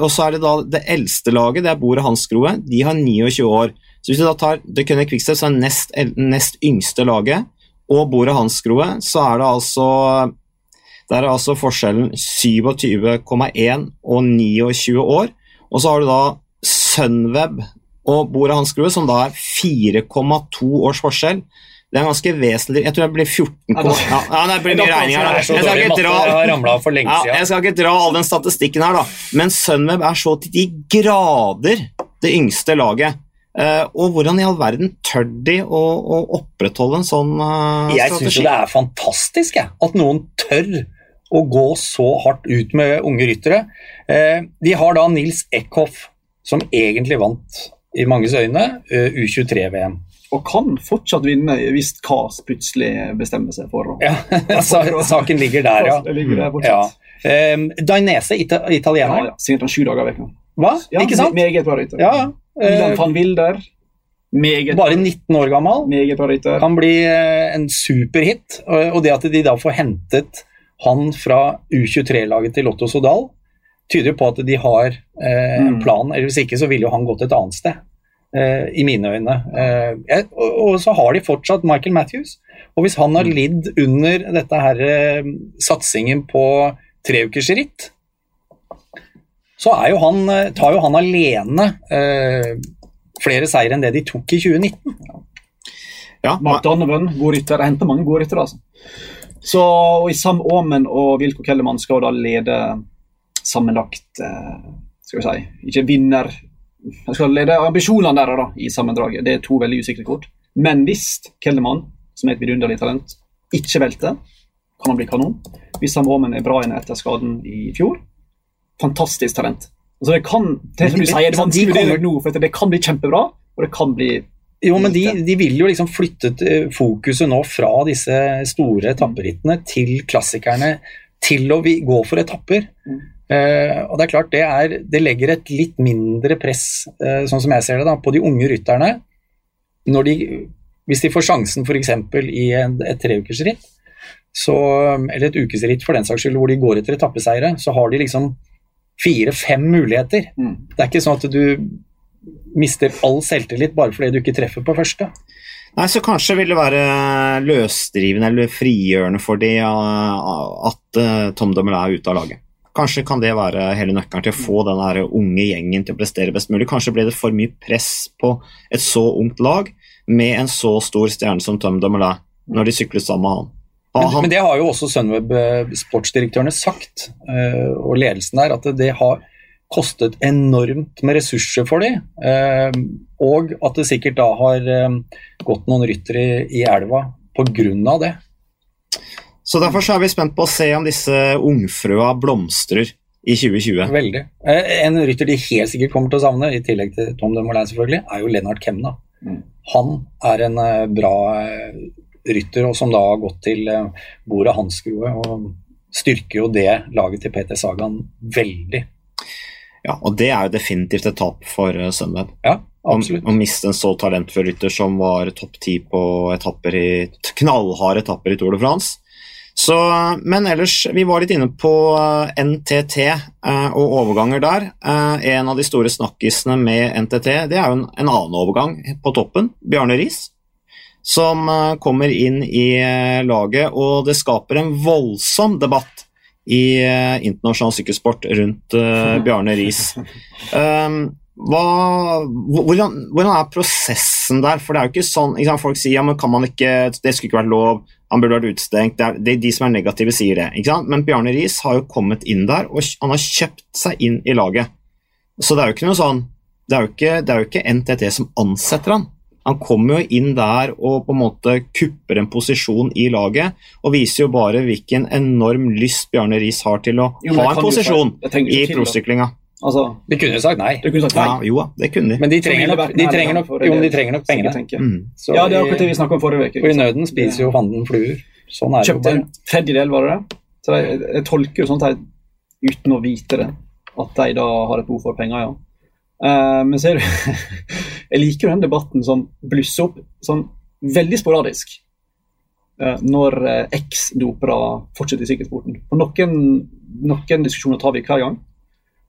Og så er det da det eldste laget, det er Bore Hansgrohe, de har 29 år. Så hvis du da tar The Quistep, så er nest, nest yngste laget, og bordet hans, Hansgrohe, så er det altså der er altså forskjellen 27,1 og 29 år. Og så har du da Sunweb og bordet hans, Hansgrohe, som da er 4,2 års forskjell. Det er ganske vesentlig Jeg tror jeg blir 14 ja, ja, det blir mye regning her. Jeg skal ikke dra ja, jeg skal ikke dra all den statistikken her, da. Men Sunweb er så til de grader det yngste laget. Eh, og hvordan i all verden tør de å, å opprettholde en sånn strategi? Jeg syns det er fantastisk jeg, at noen tør å gå så hardt ut med unge ryttere. Eh, de har da Nils Eckhoff, som egentlig vant i manges øyne eh, U23-VM. Og kan fortsatt vinne hvis Kas plutselig bestemmer seg for å Ja, saken ligger der, ja. Det ligger der ja. Eh, Dainese, ita Ja, italiener. ja. Signert om sju dager i uka. Hva? Ja, Ikke sant? Meget bra rytter. Ja, ja. Eh, van Wilder. Meget, bare 19 år gammel. meget bra rytter. kan bli eh, en superhit. Og det at de da får hentet han fra U23-laget til Lotto Sodal, tyder jo på at de har eh, en Mm. plan. eller Hvis ikke så ville jo han gått et annet sted, eh, i mine øyne. Eh, og, og så har de fortsatt Michael Matthews. Og hvis han har lidd under dette her satsingen på treukersritt, så er jo han, eh, tar jo han alene eh, flere seire enn det de tok i 2019. Ja, Mark Donovan, god rytter. Det henter mange gode ryttere, altså. Så og i Sam Aamen og Wilko Kellermann skal da lede sammenlagt eh, Skal vi si Ikke vinner Han skal lede ambisjonene deres da, i sammendraget. Det er to veldig usikre kort. Men hvis Kellermann, som er et vidunderlig talent, ikke velter, kan han bli kanon. Hvis Sam Aamen er bra igjen etter skaden i fjor, fantastisk talent. Altså det kan, det som du sier, det er å vurdere nå, for det kan bli kjempebra, og det kan bli Jo, men de, de vil jo liksom flytte fokuset nå fra disse store etapperittene til klassikerne, til å gå for etapper. Mm. Uh, og det er klart, det, er, det legger et litt mindre press, uh, sånn som jeg ser det, da, på de unge rytterne. Når de, hvis de får sjansen f.eks. i en, et treukersritt, så, eller et ukesritt for den saks skyld, hvor de går etter etappeseire, så har de liksom fire-fem muligheter. mm. Det er ikke sånn at du mister all selvtillit bare fordi du ikke treffer på første. Nei, så kanskje vil det være løsdrivende eller frigjørende for de at uh, Tom Dummel er ute av laget. Kanskje kan det være hele nøkkelen til å få den unge gjengen til å prestere best mulig. Kanskje blir det for mye press på et så ungt lag med en så stor stjerne som Tom Dummel når de sykler sammen med han. Men, men det har jo også Sunweb eh, sportsdirektørene sagt, uh, og ledelsen der, at det har kostet enormt med ressurser for dem. Uh, og at det sikkert da har uh, gått noen ryttere i, i elva pga. det. Så Derfor så er vi spent på å se om disse ungfrøa blomstrer i 2020. Veldig. En rytter de helt sikkert kommer til å savne, i tillegg til Tom Dumoulin selvfølgelig, er jo Lennart Kemna. Mm. Han er en bra rytter, og som da har gått til uh, bordet Hansgrohe. og styrker jo det laget til Peter Sagan veldig. Ja, og det er jo definitivt et tap for uh, Sunweb. Ja, absolutt. Å, miste en så talentfull rytter som var topp ti på etapper i, knallharde etapper i Tour de France. Så, men ellers, vi var litt inne på NTT eh, og overganger der. Eh, en av de store snakkisene med NTT det er jo en, en annen overgang på toppen. Bjarne Riis som eh, kommer inn i eh, laget, og det skaper en voldsom debatt i eh, internasjonal sykkelsport rundt Bjarne Riis. Um, hvordan, hvordan, er prosessen der? For det er jo ikke sånn ikke Folk sier ja, men kan man ikke, det skulle ikke vært lov, han burde vært utestengt. Det er, det er de som er negative, sier det. ikke sant? Men Bjarne Riis har jo kommet inn der, og han har kjøpt seg inn i laget. Så det er jo ikke noe sånn Det er jo ikke, det er jo ikke NTT som ansetter han. Han kommer jo inn der og på en måte kupper en posisjon i laget, og viser jo bare hvilken enorm lyst Bjarne Riis har til å jo, ha en posisjon i prosyklinga. Altså, de kunne sagt nei. De kunne sagt nei. Ja, jo, det kunne de. Men de trenger nok, de trenger nok, jo, de trenger nok pengene. Mm. Ja, det er akkurat det vi snakka om forrige uke. Og i nøden spiser jo fanden fluer. Sånn er Kjøpte en tredjedel, var det det? Så jeg, jeg tolker jo sånt her uten å vite det, at de da har et behov for penger, ja. Uh, men ser du Jeg liker den debatten som blusser opp sånn veldig sporadisk uh, når uh, eks-dopere fortsetter i sykkelsporten. For noen, noen, diskusjoner tar vi hver gang,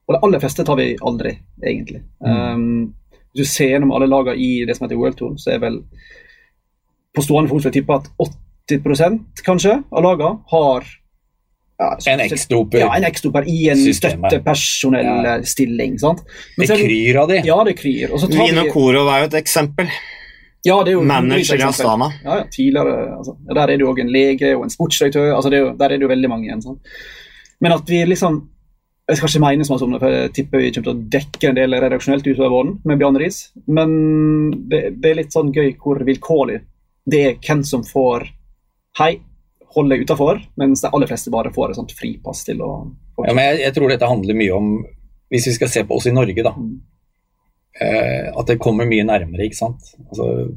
og de aller fleste tar vi aldri, egentlig. Mm. Um, hvis du ser gjennom alle lagene i det som heter World Tour, så er vel på stående fot vil jeg tippe at 80% kanskje av lagene har ja, en ekstoper Ja, en i en støttepersonellstilling. Ja. Det kryr av de. Ja, det kryr. Vino Korov er jo et eksempel. Ja, det er jo Manager i Astana. Ja, ja, tidligere, altså, Der er det jo òg en lege og en sportsdirektør. Altså, det er jo, der er det jo veldig mange igjen. Men at vi liksom Jeg skal ikke mene så mye om det, for jeg tipper vi kommer til å dekke en del redaksjonelt utover våren med Bjarne Riis. Men det, det, er litt sånn gøy hvor vilkårlig det er hvem som får Hei, holde deg utafor, mens de aller fleste bare får et sånt fripass til å ja, men jeg, jeg, tror dette handler mye om, hvis vi skal se på oss i Norge, da, mm. eh, at det kommer mye nærmere, ikke sant. Altså,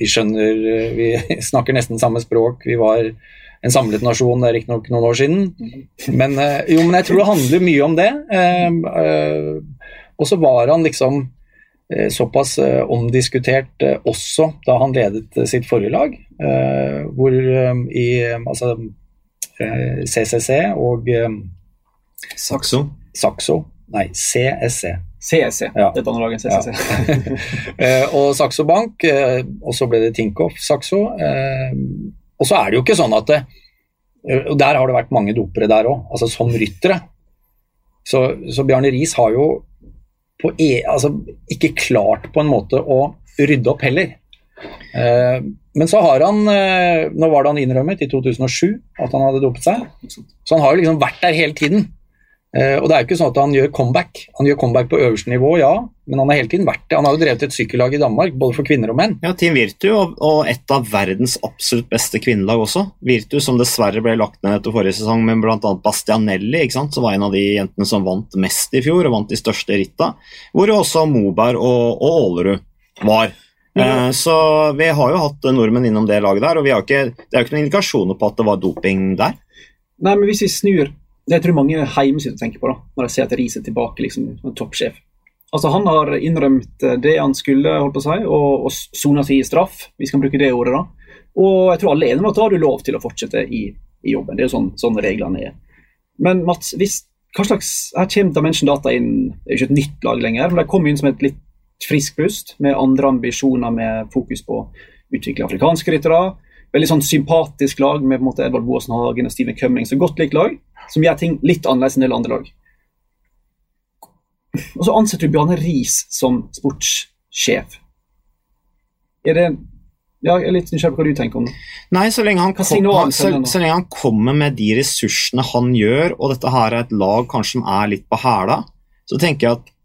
vi skjønner Vi snakker nesten samme språk. Vi var en samlet nasjon, det er riktignok noen år siden. Mm. Men, eh, jo, men jeg tror det handler mye om det. Eh, eh og så var han liksom Eh, såpass eh, omdiskutert eh, også da han ledet sitt forrige lag, hvor i altså, CCC og Saxo. Saxo. Nei, CSC. CSC, ja. dette andre laget CCC. Ja. og Saxo Bank, og så ble det Tinkoff Saxo. Og så er det jo ikke sånn at det, og Der har det vært mange dopere der òg, altså som ryttere. Så, så Bjarne Riis har jo på e, altså, ikke klart på en måte å rydde opp heller. Eh, men så har han eh, Nå var det han innrømmet i 2007 at han hadde dopet seg. Så han har jo liksom vært der hele tiden. Eh, og det er jo ikke sånn at han gjør comeback. Han gjør comeback på øverste nivå, ja, men han har hele tiden vært det. Han har jo drevet et sykkellag i Danmark, både for kvinner og menn. Ja, Team Virtu, og, et av verdens absolutt beste kvinnelag også. Virtu, som dessverre ble lagt ned etter forrige sesong, men bl.a. Bastianelli, ikke sant? som var en av de jentene som vant mest i fjor, og vant de største ritta. Hvor også Moberg og, og Ålerud var. Ja. Eh, så vi har jo hatt nordmenn innom det laget der, og ikke, det er jo ikke noen indikasjoner på at det var doping der. Nei, men hvis vi snur det tror jeg mange hjemme sitter og tenker på da, når de ser at Riis er tilbake liksom, som toppsjef. Altså, Han har innrømt eh, det han skulle, holdt på å si, og, og sona si straff, vi skal bruke det ordet. da. Og jeg tror alle er enige om at da har du lov til å fortsette i, i jobben. Det er jo sånn, sånn reglene er. Men Mats, hvis, hva slags, her kommer Dimension Data inn, det er jo ikke et nytt lag lenger, men de kom inn som et litt frisk pust, med andre ambisjoner med fokus på å utvikle afrikanske ryttere. Veldig sånn sympatisk lag med på en måte Edvard Boasen Hagen og Steven Cummings. Så godt likt lag som gjør ting litt annerledes enn en del andre lag. Og så ansetter du Bjarne Riis som sportssjef. Er det, Ja, jeg er litt nysgjerrig på hva du tenker om det. Nei, så lenge, han kom, han, så, så lenge han kommer med de ressursene han gjør, og dette her er et lag kanskje som er litt på hæla, så tenker jeg at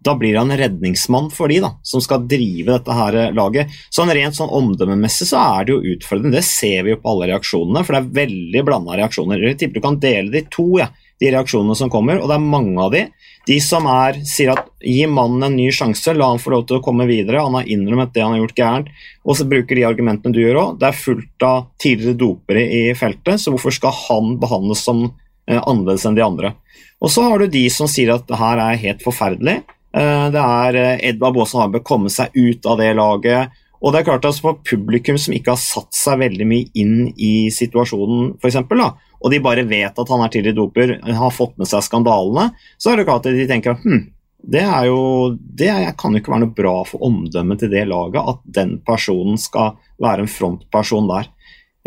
da blir han redningsmann for de da, som skal drive dette her laget. Sånn Rent sånn omdømmemessig så er det jo utfordrende, det ser vi jo på alle reaksjonene, for det er veldig blanda reaksjoner. Jeg tipper du kan dele de to, ja, de reaksjonene som kommer, og det er mange av de. De som er, sier at gi mannen en ny sjanse, la han få lov til å komme videre, han har innrømmet det han har gjort gærent, og så bruker de argumentene du gjør òg. Det er fullt av tidligere dopere i feltet, så hvorfor skal han behandles som eh, annerledes enn de andre? Og så har du de som sier at det her er helt forferdelig. Eh, Det er eh, Edvard Baasen Harberg komme seg ut av det laget. Og det er klart altså For publikum som ikke har satt seg veldig mye inn i situasjonen, for eksempel, da, og de bare vet at han er tidligere doper, har fått med seg skandalene, så er det klart at de tenker at hm, det jo Det kan jo ikke være noe bra for omdømmet til det laget at den personen skal være en frontperson der.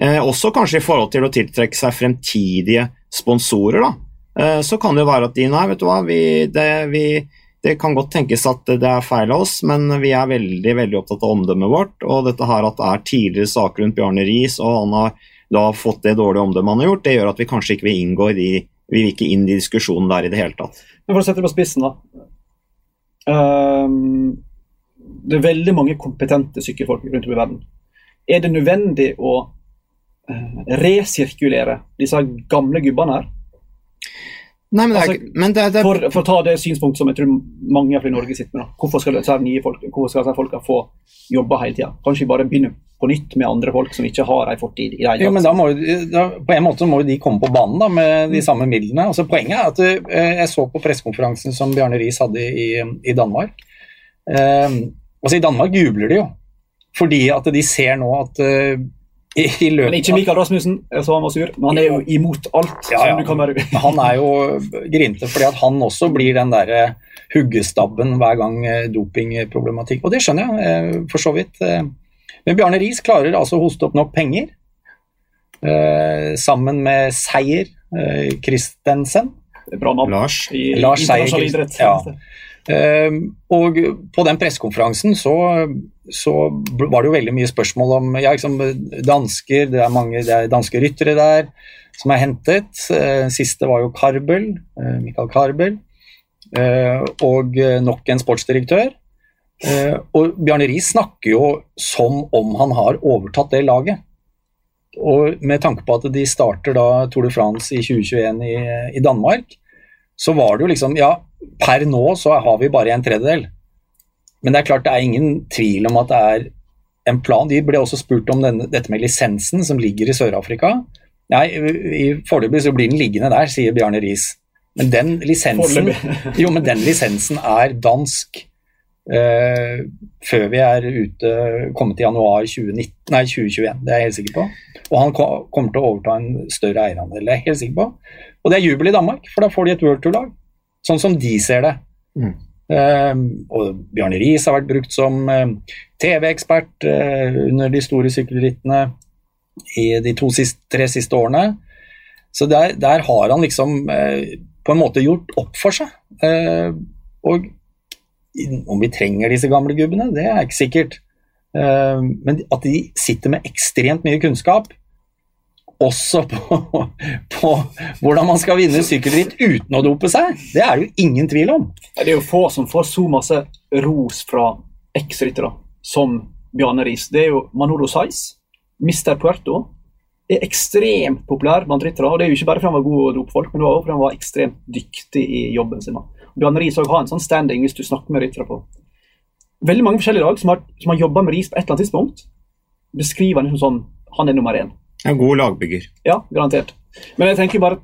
Eh, også kanskje i forhold til å tiltrekke seg fremtidige sponsorer. da. Eh, så kan det jo være at de nei, vet du hva, vi, det, vi, det kan godt tenkes at det er feil av oss, men vi er veldig veldig opptatt av omdømmet vårt. Og dette her at det er tidligere saker rundt Bjarne Riis, og han har da fått det dårlige omdømmet han har gjort, det gjør at vi kanskje ikke vil inngå i de vi vil ikke inn i diskusjonen der i det hele tatt. Men for å sette det på spissen, da. Um, det er veldig mange kompetente sykkelfolk rundt om i verden. Er det nødvendig å eh, resirkulere disse gamle gubbene her? Nei, men det er, Altså, men det, det, For, for å ta det synspunktet som jeg tror mange i Norge sitter med. da. Hvorfor skal disse nye folk, hvorfor skal disse folka få jobbe hele tida? Kanskje vi bare begynner på nytt med andre folk som ikke har ei fortid i det hele tatt. På en måte må jo de komme på banen da, med de samme midlene. Altså, poenget er at eh, jeg så på pressekonferansen som Bjarne Riis hadde i, i Danmark. Eh, altså, I Danmark jubler de jo, fordi at de ser nå at eh, i, i løpet Men ikke Mikael Rasmussen, jeg så han var sur, men han er jo imot alt Ja, ja. som du kan være Han er jo grinte fordi at han også blir den derre huggestabben hver gang eh, dopingproblematikk. Og det skjønner jeg eh, for så vidt. eh. Men Bjarne Riis klarer altså å hoste opp nok penger, eh, sammen med Seier eh, Christensen. Bra navn Lars i Lars Seier ja. Eh, og på den pressekonferansen så, så var det jo veldig mye spørsmål om ja, liksom, dansker, det er mange det er danske ryttere der som er hentet. Eh, siste var jo Karbel, Michael Mikael Karbel, eh, og eh, nok en sportsdirektør. Eh, og Bjarne Riis snakker jo som om han har overtatt det laget. Og med tanke på at de starter da Tour de France i 2021 i, i Danmark, så var det jo liksom Ja, per nå så har vi bare en tredjedel. Men det er klart det er ingen tvil om at det er en plan. De ble også spurt om denne, dette med lisensen som ligger i Sør-Afrika. Nei, i foreløpig så blir den liggende der, sier Bjarne Riis. Men den lisensen, jo, men den lisensen er dansk eh, før vi er ute, kommet i januar 2019, nei, 2021. Det er jeg helt sikker på. Og han kommer til å overta en større eierandel, det er jeg helt sikker på. Og det er jubel i Danmark, for da får de et World Tour-lag. Sånn som de ser det. Mm. Uh, og Bjarne Riis har vært brukt som uh, TV-ekspert uh, under de store sykkelrittene i de to siste, tre siste årene. Så der, der har han liksom eh, på en måte gjort opp for seg. Eh, og om vi trenger disse gamle gubbene, det er ikke sikkert. Eh, men at de sitter med ekstremt mye kunnskap, også på, på hvordan man skal vinne sykkelritt uten å dope seg, det er det jo ingen tvil om. Det er jo få som får så masse ros fra eks-ryttere som Bjarne Riis. Det er jo Manolo Saiz, Mister Puerto. Er ekstremt populær blant ryttere. og Det er jo ikke bare fordi han var god dopfolk, men det var også fordi han var ekstremt dyktig i jobben sin. Bjarne Riis har en sånn standing hvis du snakker med ryttere på veldig mange forskjellige lag som har, som har jobba med Riis på et eller annet tidspunkt. Beskriver han liksom sånn Han er nummer én. En god lagbygger. Ja, garantert. Men jeg tenker bare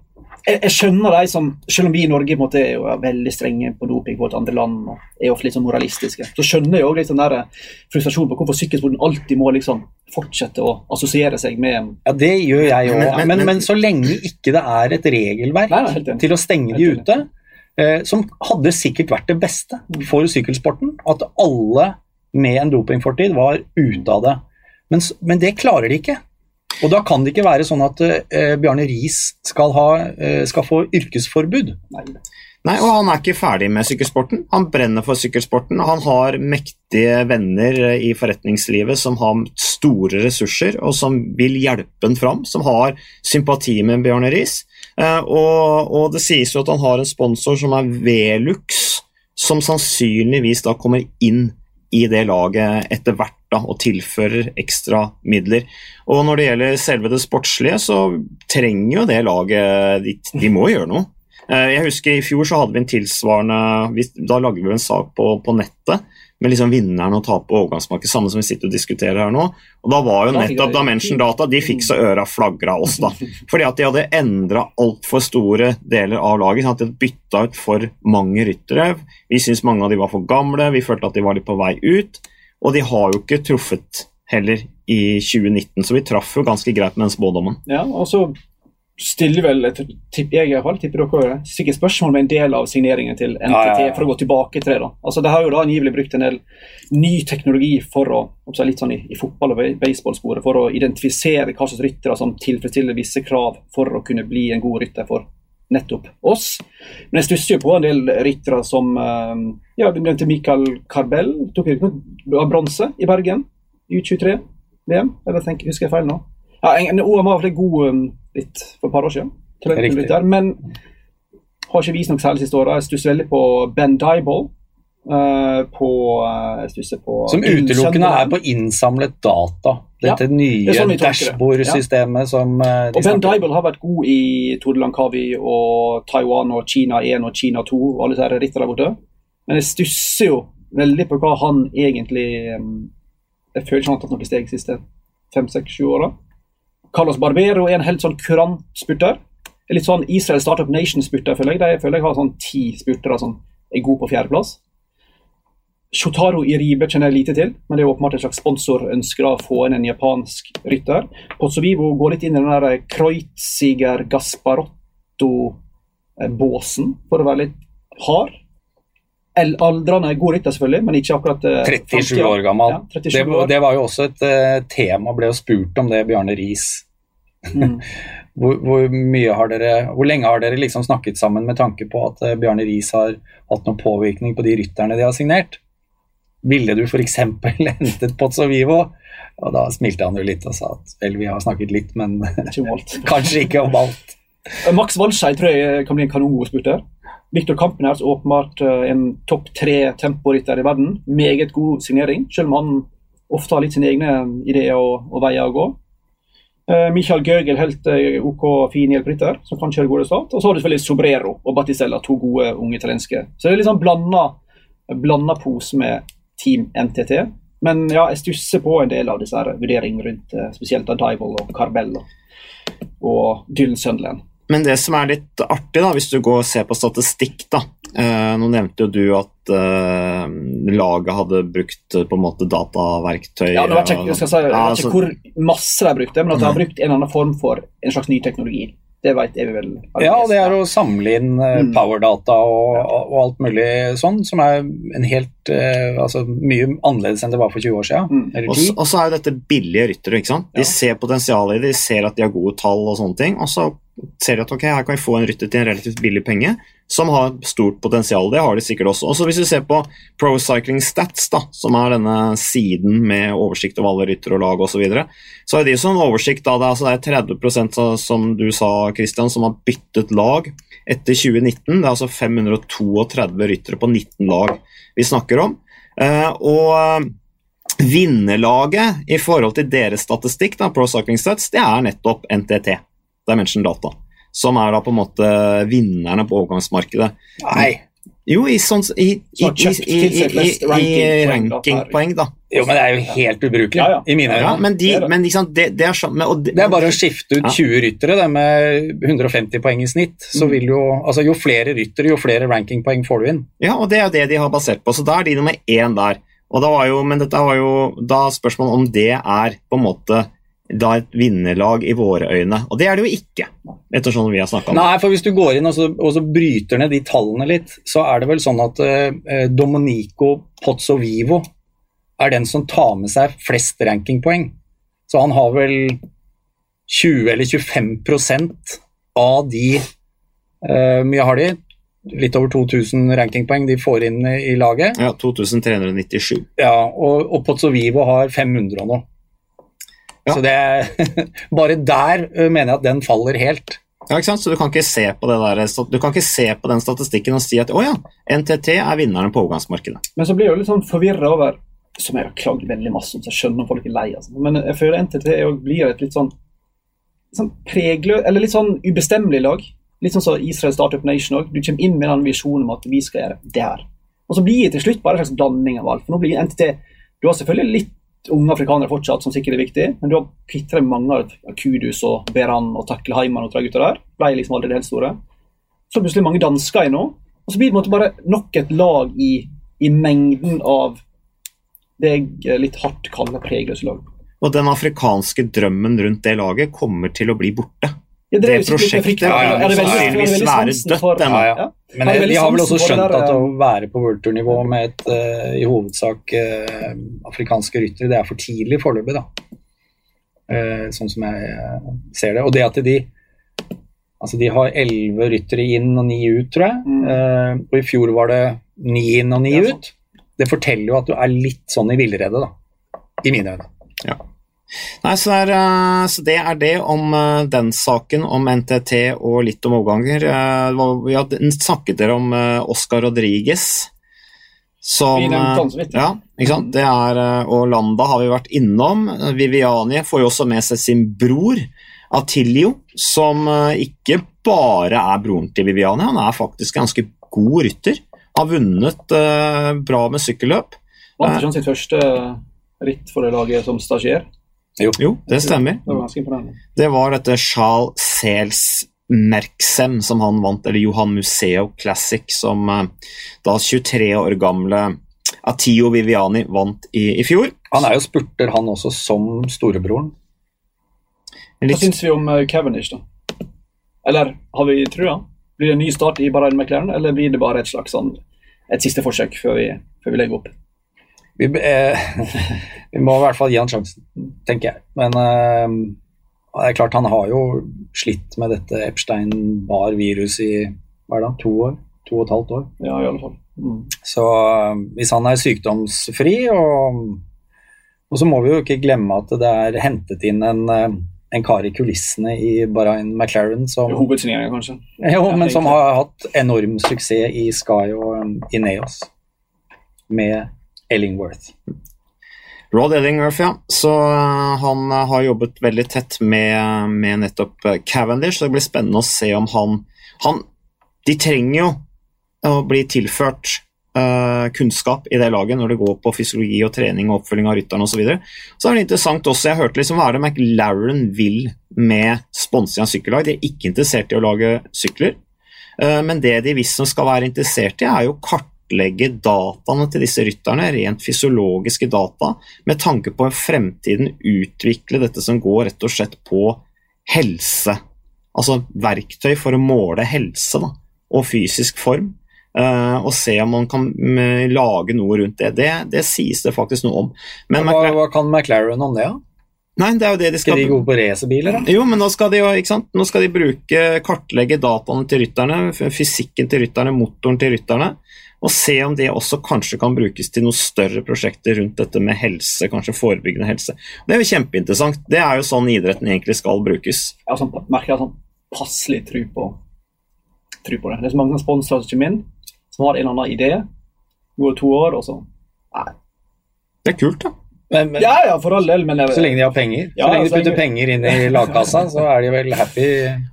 jeg, jeg skjønner de som Selv om vi i Norge måte er jo veldig strenge på doping på et andre land og er ofte litt sånn moralistiske, så skjønner jeg òg litt sånn der frustrasjon på hvorfor sykkelsporten alltid må liksom fortsette å assosiere seg med Ja, Det gjør jeg òg, Men- men, men- men, men- så lenge ikke det er et regelverk Nei, nei, til å stenge de ute, eh, som hadde sikkert vært det beste for sykkelsporten, at alle med en dopingfortid var ute av det. Men, men det klarer de ikke. Og da kan det ikke være sånn at eh, Bjarne Riis skal, eh, skal få yrkesforbud. Nei. Nei, og han er ikke ferdig med sykkelsporten. Han brenner for sykkelsporten. Han har mektige venner i forretningslivet som har store ressurser, og som vil hjelpe ham fram, som har sympati med Bjarne Riis. Eh, og, og, det sies jo at han har en sponsor som er Velux, som sannsynligvis da kommer inn i det laget etter hvert da, og tilfører ekstra midler. Og når det gjelder selve det sportslige, så trenger jo det laget De, de må gjøre noe. Eh, jeg husker I fjor så hadde vi en tilsvarende Da lagde vi en sak på, på nettet med liksom vinneren og på overgangsmarkedet, samme som vi sitter og diskuterer her nå. Og Da var jo nettopp Dimension Data de fikk så øra flagra oss, da. Fordi at de hadde endra altfor store deler av laget. sånn at De bytta ut for mange ryttere. Vi syntes mange av de var for gamle, vi følte at de var litt på vei ut. Og de har jo ikke truffet heller i 2019, så vi traff jo ganske greit med den spådommen. Ja, og så stiller vel, tipp, jeg i hvert fall, tipper dere sikkert spørsmål med en del av signeringen til NTT, ja, ja, ja. for å gå tilbake til det. da. Altså, Det har jo da angivelig brukt en del ny teknologi for å litt sånn i, i fotball- og baseballsporet, for å identifisere hva slags ryttere som tilfredsstiller visse krav for å kunne bli en god rytter for nettopp oss. Men jeg stusser jo på en del ryttere som eh, ja, Du nevnte Michael Carbell, tok bronse i Bergen i U23-VM. Eller tenker, husker jeg feil nå? Ja, en, OM var god um, litt for et par år siden, der, men har ikke vist noe særlig siste året. Jeg stusser veldig på Ben Dyball. Uh, på, uh, på Som utelukkende er på innsamlet data. Dette ja, nye det sånn dashbord-systemet ja. som uh, Og Ben Dyball har vært god i Tour Kavi og Taiwan og Kina 1 og Kina 2 og alle disse rittene der borte. Men jeg stusser jo veldig på hva han egentlig um, Jeg føler ikke han har tatt noen steg de siste fem, seks, sju åra. Carlos Barbero er en helt sånn kurant spurter. Litt sånn Israel Startup Nation-spurter, føler jeg. De føler jeg har sånn ti spurtere som er gode på fjerdeplass. Shotaro Iribe kjenner jeg lite til, men det er åpenbart et slags sponsorønske å få inn en japansk rytter. Pozzovivo går litt inn i den der Kreuziger Gasparotto-båsen, for å være litt hard. Aldrende god rytter, selvfølgelig, men ikke akkurat 37 eh, år gammel. Ja, 37 det, år. det, var jo også et uh, tema, ble jo spurt om det, Bjarne Riis. Mm. hvor, hvor, har dere, hvor, lenge har dere liksom snakket sammen med tanke på at uh, Bjarne Riis har hatt noen påvirkning på de rytterne de har signert? Ville du f.eks. hentet Pozzo Vivo? Og da smilte han jo litt og sa at vel, vi har snakket litt, men kanskje ikke om alt. Max Walscheid tror jeg kan bli en kanongod spurter. Viktor Kampenherz åpenbart eh, en topp tre temporytter i verden. Meget god signering, selv om han ofte har litt sine egne ideer og, og veier å gå. Uh, Michael Gögel helt OK fin hjelperytter, som kan kjøre gode start. Og så har du selvfølgelig Sobrero og Batisella, to gode unge italienske. Så det er litt sånn blanda, blanda pose med Team NTT. Men ja, jeg stusser på en del av disse vurderingene rundt uh, spesielt Dival og Carbello og Dylan Sunderland. Men det som er litt artig, da, hvis du går og ser på statistikk da, eh, Nå nevnte jo du at eh, laget hadde brukt eh, på en måte dataverktøy Ja, det var ikke, jeg skal si, jeg vet ikke hvor masse de har brukt det, men at de har brukt en eller annen form for en slags ny teknologi. Det vet jeg vel. Ja, det er å samle inn uh, powerdata og, og, alt mulig sånn, som er en helt uh, altså mye annerledes enn det var for 20 år siden. Mm. Og så er jo dette billige ryttere. ikke sant? De ja. ser potensialet i det, de ser at de har gode tall og sånne ting. og så ser de at ok, her kan vi få en rytter til en relativt billig penge, som har stort potensial. Det har de sikkert også. Også Hvis vi ser på Pro Cycling Stats, da, som er denne siden med oversikt over alle ryttere og lag osv., så, videre, så er de sånn oversikt da, det er, altså det er 30% som du sa, Christian, som har byttet lag etter 2019. Det er altså 532 ryttere på 19 lag vi snakker om. Eh, og eh, vinnerlaget i forhold til deres statistikk, da, Pro Cycling Stats, det er nettopp NTT. Dimension Data. Som er da på en måte vinnerne på overgangsmarkedet. Nei. Jo, i, sånn, i, i, i rankingpoeng, da. Jo, men det er jo helt ubrukelig, ja, ja. i mine øyne. Ja, men, de, men liksom, det, det, er sånn det, det, er bare å skifte ut 20 ryttere det med 150 poeng i snitt. så mm. vil Jo altså jo flere ryttere, jo flere rankingpoeng får du inn. Ja, og det er jo det de har basert på. Så da er de nummer én der. Og da var jo, men dette var jo da spørsmålet om det er på en måte da et vinnerlag i våre øyne. Og det er det jo ikke, etter sånn vi har snakka om. Nei, for hvis du går inn og så, og så, bryter ned de tallene litt, så er det vel sånn at uh, Domenico Pozzovivo er den som tar med seg flest rankingpoeng. Så han har vel 20 eller 25% av de uh, mye har de? litt over 2000 rankingpoeng de får inn i laget. Ja, 2397. Ja, og, og Pozzovivo har 500 og noe. Ja. Så det Bare der mener jeg at den faller helt. Ja, ikke sant? Så du kan ikke se på, det der, du kan ikke se på den statistikken og si at å ja, NTT er vinneren på overgangsmarkedet. Men så blir jeg jo litt sånn forvirra over Som jeg har klagd veldig masse om, så jeg skjønner folk er lei. Altså. Men jeg føler NTT blir et litt sånn, sånn pregløs Eller litt sånn ubestemmelig lag. Litt sånn som Israel Startup Nation òg. Du kommer inn med den visjonen om at vi skal gjøre det her. Og så blir det til slutt bare en slags blanding av alt. For nå blir NTT Du har selvfølgelig litt unge afrikanere fortsatt, som sikkert er viktig, men du har kvitret mange av Kudus og Beran og Takle Heiman og de gutta der. Ble liksom aldri det helt store. Så er plutselig mange dansker i nå. Og så blir det bare nok et lag i, i mengden av det jeg litt hardt kaller pregløse lag. Og den afrikanske drømmen rundt det laget kommer til å bli borte. Ja, Det er prosjektet ja, ja, er sannsynligvis være dødt ennå. Ja, ja. Ja. Men de har vel også skjønt at å være på worldtour-nivå med et uh, i hovedsak uh, afrikanske ryttere, det er for tidlig foreløpig, da. Uh, sånn som jeg ser det. Og det at de Altså, de har elleve ryttere inn og ni ut, tror jeg. Mm. Eh, og i fjor var det ni inn og ni Ja, ut. Det forteller jo at du er litt sånn i villrede, da. I mine øyne. Nei, så, er, eh, så det er det om eh, den saken, om NTT og litt om overganger. Eh, Vi hadde snakket dere om Oscar Rodriguez. Som, ja. Det er, og Landa har vi vært innom. Viviani får jo også med seg sin bror Atilio, som ikke bare er broren til Viviani, han er faktisk ganske god rytter. Har vunnet bra med sykkelløp. Vant ikke han sitt første ritt for det laget som stagier? Jo, det stemmer. Det var ganske imponerende. Det var dette Charles Sales-merksem som han vant, eller Johan Museo Classic, som eh, da 23 år gamle Atio Viviani vant i, i fjor. Han er jo spurter, han også, som storebroren. Hva Litt, syns vi om eh, Cavendish, da? Eller har vi trua? Blir det en ny start i Bahrain McLaren, eller blir det bare et slags sånn, et siste forsøk før vi, før vi legger opp? Vi, eh, vi må i hvert fall gi han sjansen, tenker jeg. Men eh, det er klart, han har jo slitt med dette Epstein-Barr-viruset i hva er det, to år? To og et halvt år. Ja, i alle fall. Mm. Så eh, hvis han er sykdomsfri, og, og så må vi jo ikke glemme at det er hentet inn en, eh, en kar i kulissene i Barain McLaren som, Hovedsigneringa, kanskje. jo, men som har hatt enorm suksess i Sky og um, Ineos med Ellingworth. Rod Ellingworth, ja. Så eh, han eh, har jobbet veldig tett med, med nettopp eh, Cavendish, så det blir spennende å se om han, han De trenger jo å bli tilført uh, kunnskap i det laget når det går på fysiologi og trening og oppfølging av rytterne osv. Så, videre. så er det interessant også, jeg hørte liksom hva er det McLaren vil med sponsing av sykkellag. De er ikke interessert i å lage sykler, uh, men det de visstnok skal være interessert i, er jo å kartlegge dataene til disse rytterne, rent fysiologiske data, med tanke på i fremtiden utvikle dette som går rett og slett på helse. Altså verktøy for å måle helse da, og fysisk form. eh, og se om man kan mm, lage noe rundt det. det. Det sies det faktisk noe om. Men hva, McLaren, hva kan McLaren om det? da? nei, det er jo det de Skal de gå på racerbiler, da? jo, men nå skal de? Nå skal de bruke, kartlegge dataene til rytterne, fysikken til rytterne, motoren til rytterne, og se om det også kanskje kan brukes til noen større prosjekter rundt dette med helse, kanskje forebyggende helse. Det er jo kjempeinteressant. Det er jo sånn idretten egentlig skal brukes. Jeg har sånn, merker jeg sånn passelig tro på, tro på det. Det er så mange sponsorer som kommer inn, som har en eller annen idé. Går to år, og så Nei. Det er kult, da. Men, men, Ja, ja, for all del, men jeg, Så lenge de har penger. Ja, så lenge de putter penger inn i lagkassa, så er de vel happy.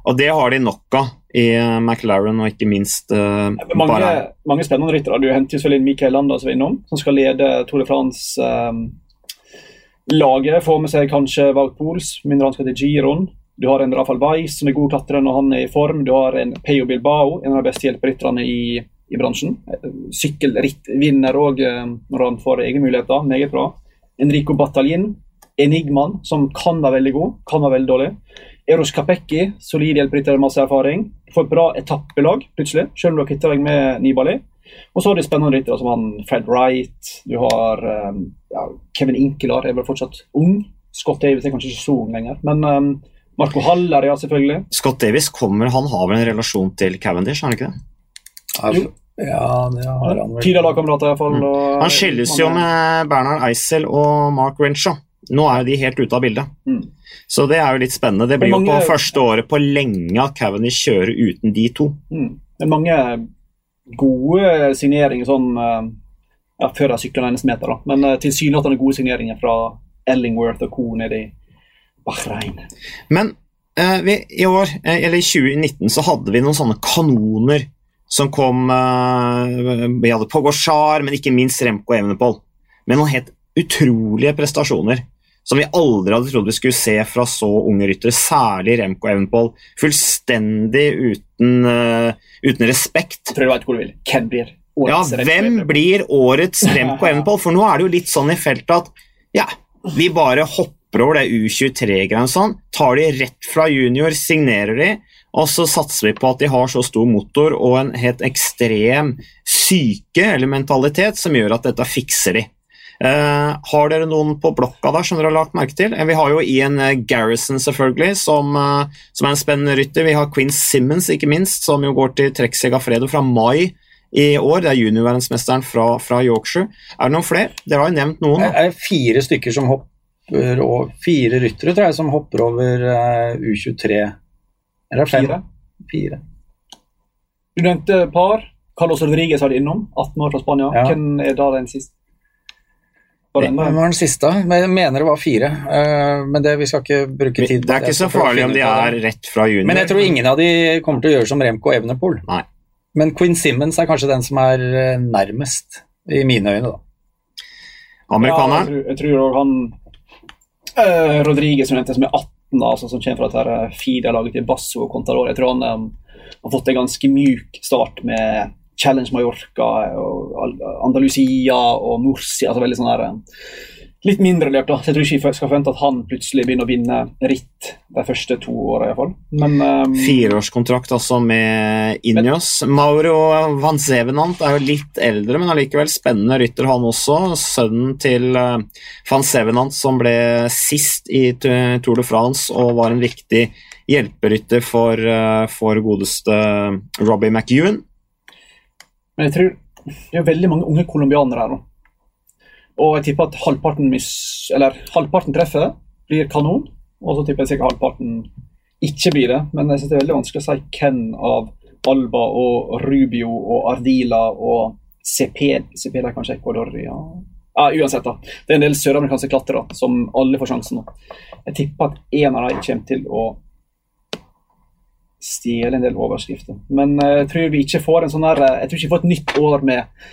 Og det har de nok av i eh, McLaren, og ikke minst uh, mange, bare mange spennende ryttere. Du henter selvfølgelig inn Mikael Landa, som er innom, som skal lede Tour de France-laget. Får med seg kanskje Wout Pools, mindre han skal til Giron. Du har en Rafael Weiss som er god klatrer når han er i form. Du har en Peo Bilbao, en av de beste hjelperytterne i, i bransjen. Sykkelrittvinner òg når han får egne muligheter. Meget bra. Enrico Batalin, Enigman, som kan være veldig god, kan være veldig dårlig. Eros Capecchi, solid hjelperytter masse erfaring. Får et bra etappelag plutselig, selv om du har kvittet deg med Nibali. Og så har du spennende ryttere som han Fred Wright, du har um, ja, Kevin Inkelar, er vel fortsatt ung. Scott Davis er kanskje ikke så ung lenger, men um, Marco Haller, ja, selvfølgelig. Scott Davis kommer, han har vel en relasjon til Cavendish, har han ikke det? Ja, ja, det har han vel. Tidligere lagkamerater, iallfall. Mm. Han skilles jo med Bernhard Eisel og Mark Renshaw. Nå er jo de helt ute av bildet. Mm. Så det er jo litt spennende. Det blir mange- jo på første året på lenge at Cavendish kjører uten de to. Mm. er mange gode signeringer sånn eh, ja, før de sykler en meter, da. Men uh, tilsynelatende gode signeringer fra Ellingworth og co. nede i Bahrain. Men eh, vi, i år, eh, eller i 2019, så hadde vi noen sånne kanoner som kom eh, Vi hadde Pogochar, men ikke minst Remco Evenepool. Med noen helt utrolige prestasjoner som vi aldri hadde trodd vi skulle se fra så unge ryttere, særlig Remco Evenepool. Fullstendig uten, eh, uten respekt. Jeg tror du vet hvor du vil. Hvem blir Ja, årets hvem rekordløper? blir årets Remco Evenepool? For nå er det jo litt sånn i feltet at ja, vi bare hopper over det U23-greiene sånn, tar de rett fra junior, signerer de, og så satser vi på at de har så stor motor og en helt ekstrem syke eller mentalitet som gjør at dette fikser de. Eh, har dere noen på blokka der som dere har lagt merke til? Eh, vi har jo Ian eh, Garrison, selvfølgelig, som, eh, som er en spennende rytter. Vi har Queen Simmons, ikke minst, som jo går til Trek Fredo fra mai i år. Det er juniorverdensmesteren fra, fra Yorkshire. Er det noen flere? Dere har jo nevnt noen. Det er fire stykker som hopper og Fire ryttere, tror jeg, som hopper over eh, U23. Eller det Fire. Fire. Du nevnte par. Carlos Rodriguez var det innom. 18 år fra Spania. Ja. Hvem er da den siste? Hvem var den siste? Men Jeg mener det var fire. eh, men det, vi skal ikke bruke tid på Det er ikke så farlig om de er rett fra junior. Men jeg tror ingen av de kommer til å gjøre som Remco Evenepool. Nei. Men Quinn Simmons er kanskje den som er eh, nærmest, i mine øyne. da. Amerikaneren. Ja, jeg tror- jeg tror han uh, Rodriguez som er 18, da, altså, som kommer fra dette FIDA-laget til Basso og Contador. Han eh, har fått en ganske mjuk start med Challenge Mallorca og Andalusia og Murcia. altså veldig sånn der, eh, Litt mindre løp, da. Så jeg tror ikke vi skal forvente at han plutselig begynner å vinne ritt de første to åra, Um, Men eh, Fireårskontrakt altså med Injos. Mauro van Sevenant er jo litt eldre, men allikevel spennende rytter, han også. Sønnen til eh, van Sevenant som ble sist i Tour de France og var en viktig hjelperytter for, eh, for godeste Robbie McEwan. Men jeg tror det er veldig mange unge colombianere her nå. Og jeg tipper at halvparten, mis, eller, halvparten treffer, blir kanon. Og så tipper jeg sikkert halvparten ikke blir det. Men jeg synes det er veldig vanskelig å si hvem av Alba og Rubio og Ardila og CP CP er kanskje Ecuador, ja. ja. Uansett, da. Det er en del søramerikanske klatrere som alle får sjansen nå. Jeg tipper at en av dem kommer til å stjele en del overskrifter. Men eh, jeg tror vi ikke får en sånn her eh, Jeg tror ikke vi får et nytt år med,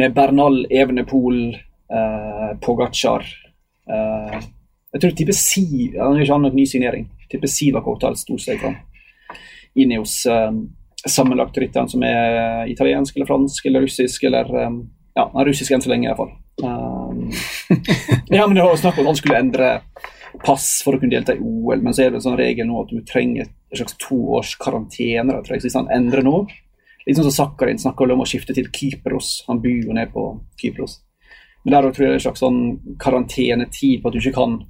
med Bernal, Evenepool, uh, Pogacar eh, Jeg tror type Si Han har ikke annet ny signering. Type Sivak Hotel sto seg fram fram. Ineos uh, sammenlagte rytteren som er italiensk eller fransk eller russisk eller um, Ja, russisk enn så lenge, iallfall. Um, ja, men det var snakk om at han skulle endre pass for å kunne delta i OL, men så er det en sånn regel nå at du trenger et slags to års karantene. da, tror jeg, Hvis han endrer nå Litt sånn som Sakkarin snakker om å skifte til Kypros. Han bor jo ned på Kypros. Men der tror jeg det er en slags sånn karantenetid på at du ikke kan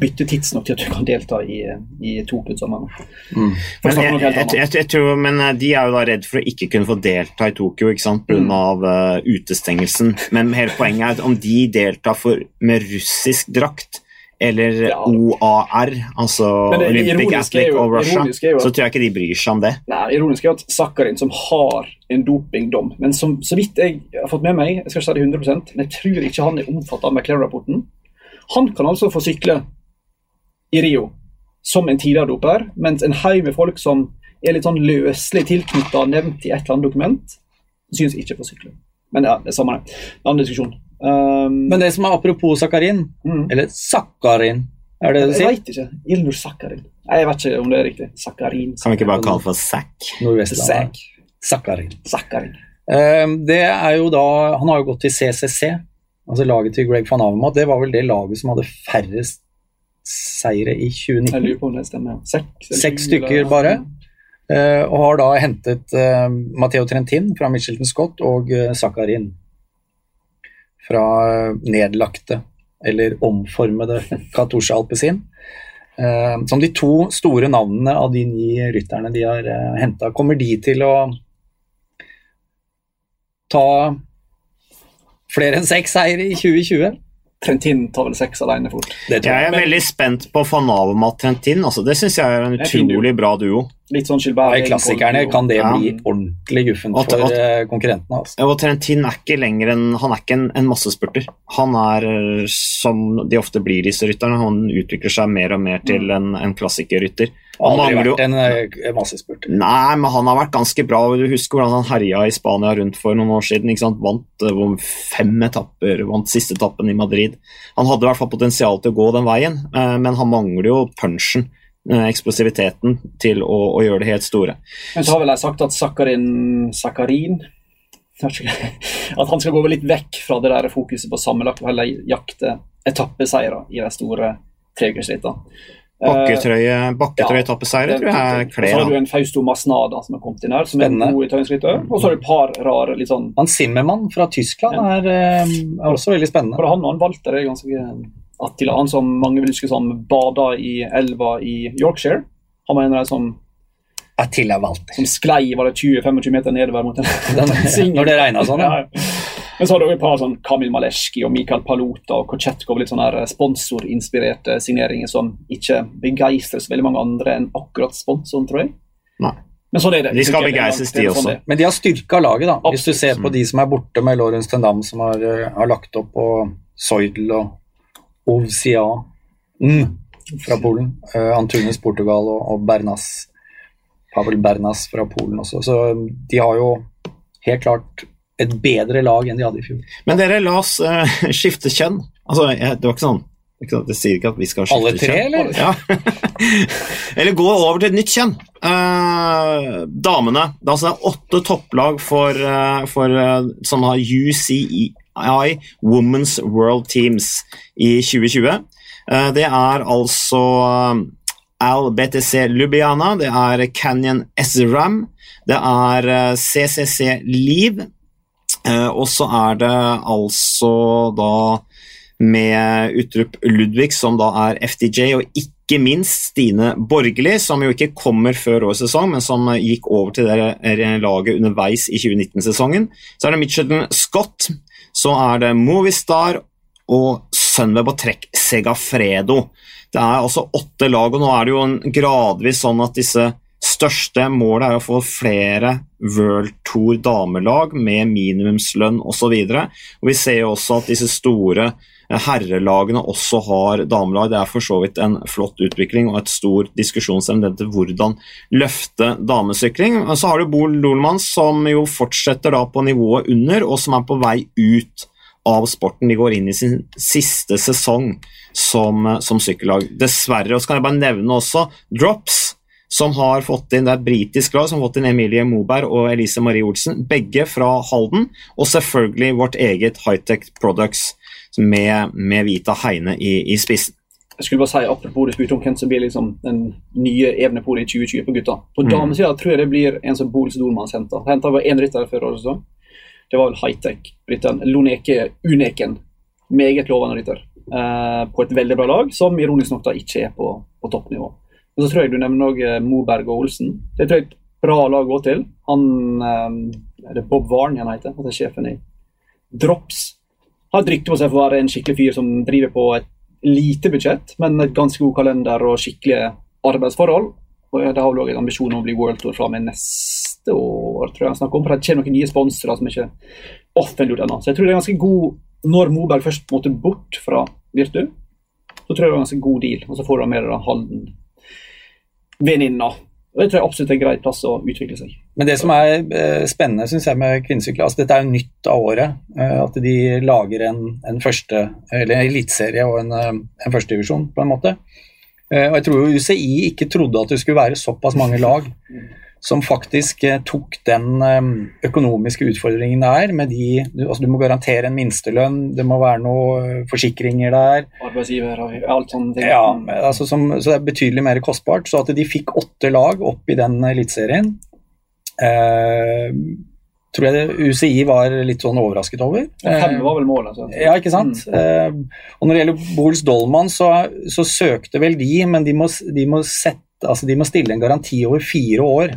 bytte tidsnok til at du kan delta i, i Tokyo sammen. Mm. Men, jeg, jeg, jeg tror, men eh, de er jo da redd for å ikke kunne få delta i Tokyo pga. Mm. av uh, utestengelsen. Men hele poenget er at om de deltar for, med russisk drakt eller Ja. OAR, altså Olympic Athletic of Russia, jo så tror jeg ikke de bryr seg om det. Nei, ironisk er jo at Sakharin, som har en dopingdom, men som så vidt jeg har fått med meg, jeg skal ikke si det 100 men jeg tror ikke han er omfattet av McLaren-rapporten, han kan altså få sykle i Rio som en tidligere doper, mens en haug med folk som er litt sånn løselig tilknyttet nevnt i et eller annet dokument, synes ikke får sykle. Men ja, det er samme det. En annen diskusjon. Um, Men det som er apropos sakarin, mm, eller sakarin, er det det du jeg sier? vet ikke. Ilnur Sakarin. Jeg vet ikke om det er riktig. Sakarin. Kan vi ikke bare kalle det for Sack? Nordvestlandet. Sak. Sakarin. Sakharin. Eh, Det er jo da Han har jo gått til CCC, altså laget til Greg van Avermaet. Det var vel det laget som hadde færrest seire i Jeg 2019. lurer på om det stemmer. Seks, Seks stykker eller- bare. Uh, og har da hentet uh, Matteo Trentin fra Michelton Scott og uh, Sakarin fra eh, nedlagte eller omformede Katusha Alpezin. Eh, som de to store navnene av de ni rytterne de har uh, henta. Kommer de til å ta flere enn seks seire i 2020. Trentin tar vel seks alene fort. Jeg jeg. er veldig spent på van Avermaet Trentin. Altså, det syns jeg er en utrolig bra duo. Litt sånn Gilbert. I klassikerne kan det Ja. bli ordentlig guffent for at- eh, konkurrentene. Altså. Og Trentin er ikke lenger en, han er ikke en, en massespurter. Han er, som de ofte blir, disse rytterne, han utvikler seg mer og mer til en, en klassikerrytter. Han Aldri vært en eh, massespurter. Nei, men han har vært ganske bra. Du husker hvordan han herja i Spania rundt for noen år siden. ikke sant? Vant eh, fem etapper, vant siste etappen i Madrid. Han hadde i hvert fall potensial til å gå den veien, eh, men han mangler jo punchen, eh, eksplosiviteten, til å, å gjøre det helt store. Men så har vel jeg sagt at Sakarin Sakarin At han skal gå litt vekk fra det der fokuset på sammenlagt og heller jakte etappeseiere i de store trehjulsrittene. Bakketrøye, bakketrøyetappeseiere tror jeg Så har du en Fausto Masnada som er kommet inn her, som er Spennende. en god italiensrytter. Og så har du et par rare litt sånn Han Zimmermann fra Tyskland er, eh, er også veldig spennende. For han og han Walter er ganske Attila, han som mange vil huske som bada i elva i Yorkshire. Han var en av de som, Attila Walter. som sklei var det 20-25 meter nedover mot en Den- Når det regna sånn, ja. Men så har du et par sånn Kamil Maleski og Mikael Palota og Kochetkov, litt sånne her sponsorinspirerte signeringer som ikke begeistrer så veldig mange andre enn akkurat sponsoren, tror jeg. Nei. Men sånn er det. De skal begeistres, de sånn også. det er. Men de har styrka laget, da. Hvis du ser på de som er borte med Lorentz Tendam, som har, eh, har lagt opp, og Soydel og Ovsia mm, fra Polen. Uh, Antunes Portugal og, og Bernas. Pavel Bernas fra Polen også. Så de har jo helt klart et bedre lag enn de hadde i fjor. Men dere, la oss uh, skifte kjønn. Altså, jeg, det var ikke sånn Det sier ikke at vi skal skifte Alle tre, kjønn. eller? Ja. eller gå over til et nytt kjønn. Uh, damene. Det er altså åtte topplag for, uh, for eh, som har UCI, Women's World Teams, i 2020. Eh, det er altså eh, Al BTC Lubiana, det er Canyon SRAM, det er eh, CCC Liv, eh, og så er det altså da med Utrup Ludvig, som da er FDJ, og ikke minst Stine Borgerli, som jo ikke kommer før årets sesong, men som gikk over til det laget underveis i 2019-sesongen. Så er det Mitchelton Scott, så er det Movistar og Sunweb og Trekk Segafredo. Det er altså åtte lag, og nå er det jo en gradvis sånn at disse største målet er å få flere World Tour damelag med minimumslønn osv. Vi ser jo også at disse store herrelagene også har damelag. Det er for så vidt en flott utvikling og et stor diskusjonsemne til hvordan løfte damesykling. Så har du Bo Lohlmann som jo fortsetter da på nivået under, og som er på vei ut av sporten. De går inn i sin siste sesong som, som sykkellag. Dessverre. Og så kan jeg bare nevne også Drops som har fått inn, Det er britisk lag som har fått inn Emilie Moberg og Elise Marie Olsen, begge fra Halden. Og selvfølgelig vårt eget Hightech Products med, med Vita Heine i, i spissen. Jeg skulle bare si, Apropos du spurte om hvem som blir liksom den nye Evenepool i 2020 på gutta. På Mm. damesida tror jeg det blir en som Boris Dolmans henta. Henta var én rytter før årets sesong. Det var vel high-tech. Rytteren Loneke Uneken. Meget lovende rytter. Uh, på et veldig bra lag, som ironisk nok da ikke er på, på toppnivå. Men så tror jeg du nevner også Moberg og Olsen. Det tror jeg er et bra lag å gå til. Han uh, Er det Bob Warren han heter? Han er sjefen i Drops. Har et rykte på seg for å være en skikkelig fyr som driver på et lite budsjett, men et ganske god kalender og skikkelige arbeidsforhold. Og Det har vel også en ambisjon om å bli World Tour fra med neste år, tror jeg han snakker om. For det kommer noen nye sponsorer som ikke er offentliggjort ennå. Så jeg tror det er ganske god Når Moberg først måtte bort fra Virtu, så tror jeg det er en ganske god deal. Og så får du med deg Halden-venninna. Og Det tror jeg absolutt er en grei plass å utvikle seg. Men det som er eh, spennende synes jeg med kvinnesykler, altså dette er jo nytt av året. Eh, at de lager en, en første, eller en eliteserie og en, eh, en førstedivisjon, på en måte. Og jeg tror jo UCI ikke trodde at det skulle være såpass mange lag som faktisk eh, tok den eh, økonomiske utfordringen det er. Med de, du, altså du må garantere en minstelønn, det må være noen forsikringer der. Arbeidsgiver og alt ting. Ja, altså som, så det er betydelig mer kostbart. Så at de fikk åtte lag opp i den eliteserien, eh, tror jeg det, UCI var litt sånn overrasket over. Fem Eh, var vel målet. altså. ja, ikke sant? Eh, og når det gjelder Bols Dolman, så, så søkte vel de, men de må, de må, sette, altså de må stille en garanti over fire år.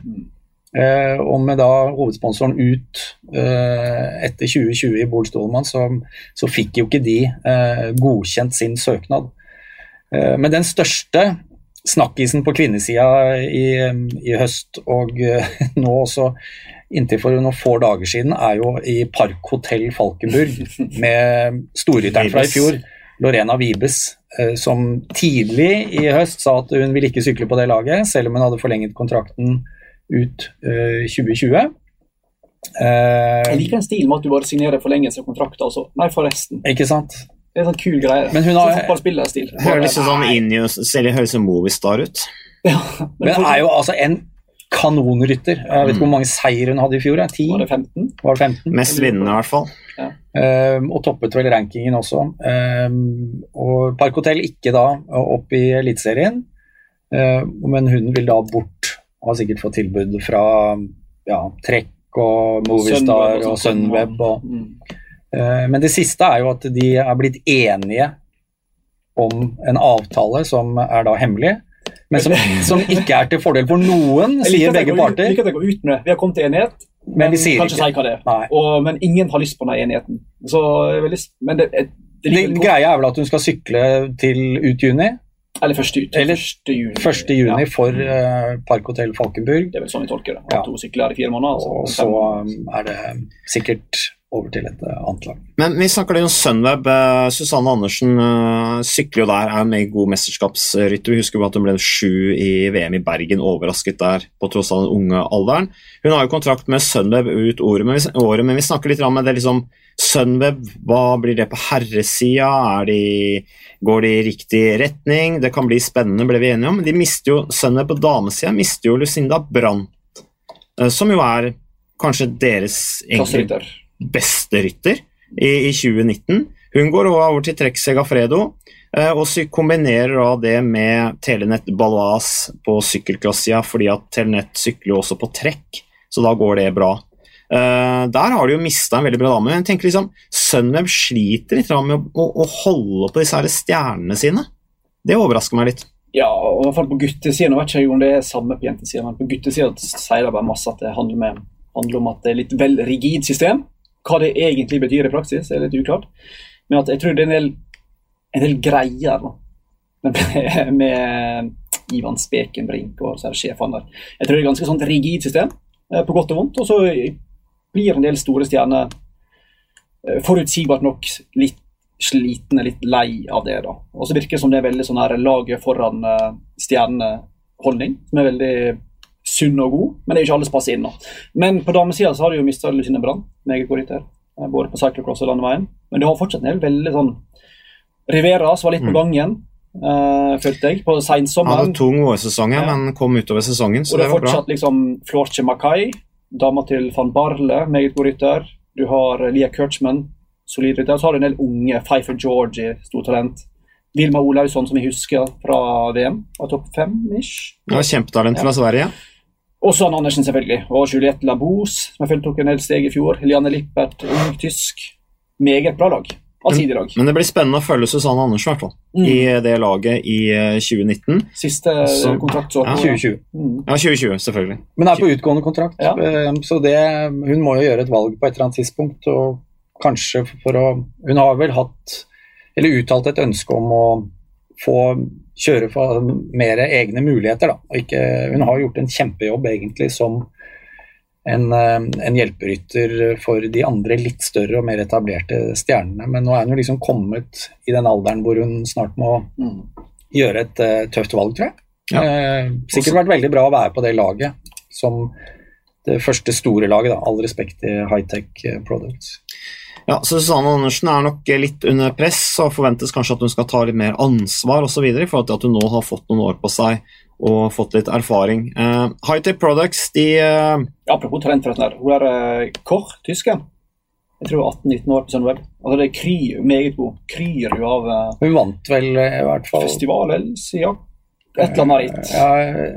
Eh, og med da hovedsponsoren ut eh, etter 2020 i Bol Stolman, så, så, fikk jo ikke de eh, godkjent sin søknad. Eh, men den største snakkisen på kvinnesida i, i høst, og eh, nå også inntil for noen få dager siden, er jo i Parkhotell Falkenburg med storrytteren fra i fjor, Lorena Vibes, som tidlig i høst sa at hun ville ikke sykle på det laget, selv om hun hadde forlenget kontrakten ut 2020. Uh, jeg liker en stil med at du bare signerer forlengelse av kontrakter. Altså. Nei, forresten. Ikke sant? Det er en sånn kul greie. Men hun har... Fotballspillerstil. Høres sånn Injus det høres Movistar ut. Ja, men men er jo altså en kanonrytter. Jeg vet ikke hvor mange seier hun hadde i fjor. 10? Var det 15? Var det 15? Mest vinnende, i hvert fall. Ja. Um, og toppet vel rankingen også. Um, og Park Hotel ikke da opp i Eliteserien, um, men hun vil da bort har sikkert fått tilbud fra ja, Trekk og Movistar og Sunweb. Og, mm. uh, men det siste er jo at de er blitt enige om en avtale som er da hemmelig. Men som, som ikke er til fordel for noen, sier begge parter. Ut, går ut med. Vi har kommet til enighet, men, men vi sier kan ikke si hva det er. Og, men ingen har lyst på den enigheten. Så, men det, det, det, det greia er vel at hun skal sykle til ut juni? Eller første, Eller første juni, Første juni ja. for uh, Parkhotell Falkenburg. Det er vel sånn vi tolker det. Ja. To sykler i fire måneder. Altså. Og så um, er det sikkert over til et uh, annet lag. Men vi snakker litt om Sunweb. Uh, Susanne Andersen uh, sykler jo der, er en meget god mesterskapsrytter. Vi husker at hun ble sju i VM i Bergen, overrasket der på tross av den unge alderen. Hun har jo kontrakt med Sunweb ut året, men vi, året, men vi snakker litt om det liksom Sunweb, hva blir det på herresida? De, går de i riktig retning? Det kan bli spennende, ble vi enige om. De mister jo Sunweb på damesida, mister jo Lucinda Brandt, eh, som jo er kanskje deres egentlig beste rytter i, i 2019. Hun går over til Trek Segafredo eh, og kombinerer da det med Telenett Balois på sykkelklassida, fordi at Telenett sykler jo også på trekk, så da går det bra. Uh, der har de jo mista en veldig bra dame. Jeg tenker liksom, Sunweb sliter litt med å, å, å, holde på disse her stjernene sine. Det overrasker meg litt. Ja, og i hvert fall på guttesida. Jeg vet ikke om det er samme på jentesida, men på guttesida sier de bare masse at det handler, med, handler, om at det er litt vel rigid system. Hva det egentlig betyr i praksis, er litt uklart. Men jeg tror det er en del, en del greier da, med, med Ivan Spekenbrink og sjefene der. Jeg tror det er et ganske sånt rigid system, eh, på godt og vondt. og så blir en del store stjerner eh, forutsigbart nok litt slitne, litt lei av det. da. Og så virker det som det er veldig sånn her laget foran uh, stjerneholdning, som er veldig sunn og god, men det er ikke alle som passer inn. nå. Men på damesida har de jo mista Lucine Brann, meget god rytter, eh, både på cyclocross og landeveien. Men de har fortsatt en del veldig sånn Rivera, som var litt på gang gangen, uh, følte jeg, på seinsommeren. Hadde tung vårsesong, ja. men kom utover sesongen, så og det, det var bra. Og det er fortsatt liksom Florce Mackay, dama til van Barle, meget god rytter. Du har Lia Kurtzman, solid rytter. Så har du en del unge. Pfeiffer Georgie, stort talent. Vilma Olausson, som vi husker fra VM, var topp fem-ish. Ja, Kjempetalent fra Sverige. Og så Andersen, selvfølgelig. Og Juliette Labos, som jeg følte tok en del steg i fjor. Liane Lippert, ung tysk. Meget bra lag men, men, det blir spennende å følge Susanne Andersen hvert fall, mm. i det laget i 2019. Eh, Siste så, kontrakt så ja, 2020. Mm. Ja, 2020, selvfølgelig. Men er på utgående kontrakt, ja. Eh, så det, hun må jo gjøre et valg på et eller annet tidspunkt. og kanskje for å Hun har vel hatt, eller uttalt et ønske om å få kjøre for mer egne muligheter. Da. Ikke, hun har gjort en kjempejobb egentlig som en, eh, en, hjelperytter for de andre litt større og mer etablerte stjernene. Men nå er hun jo liksom kommet i den alderen hvor hun snart må mm. gjøre et uh, tøft valg, tror jeg. Ja. Eh, sikkert vært veldig bra å være på det laget som det første store laget, da. All respekt til high-tech Products. Ja, så Susanne Andersen er nok litt under press og forventes kanskje at hun skal ta litt mer ansvar osv. i forhold til at hun nå har fått noen år på seg og fått litt erfaring. Uh, Hightech Products, de uh... Apropos talent, forresten. Hun er uh, Koch, tysker. Jeg tror 18-19 år på Sunweb. Altså, det kryr meget god. Kryr jo av uh, Hun vant vel i hvert fall Festival, eller ja. Et eller annet ritt. Ja,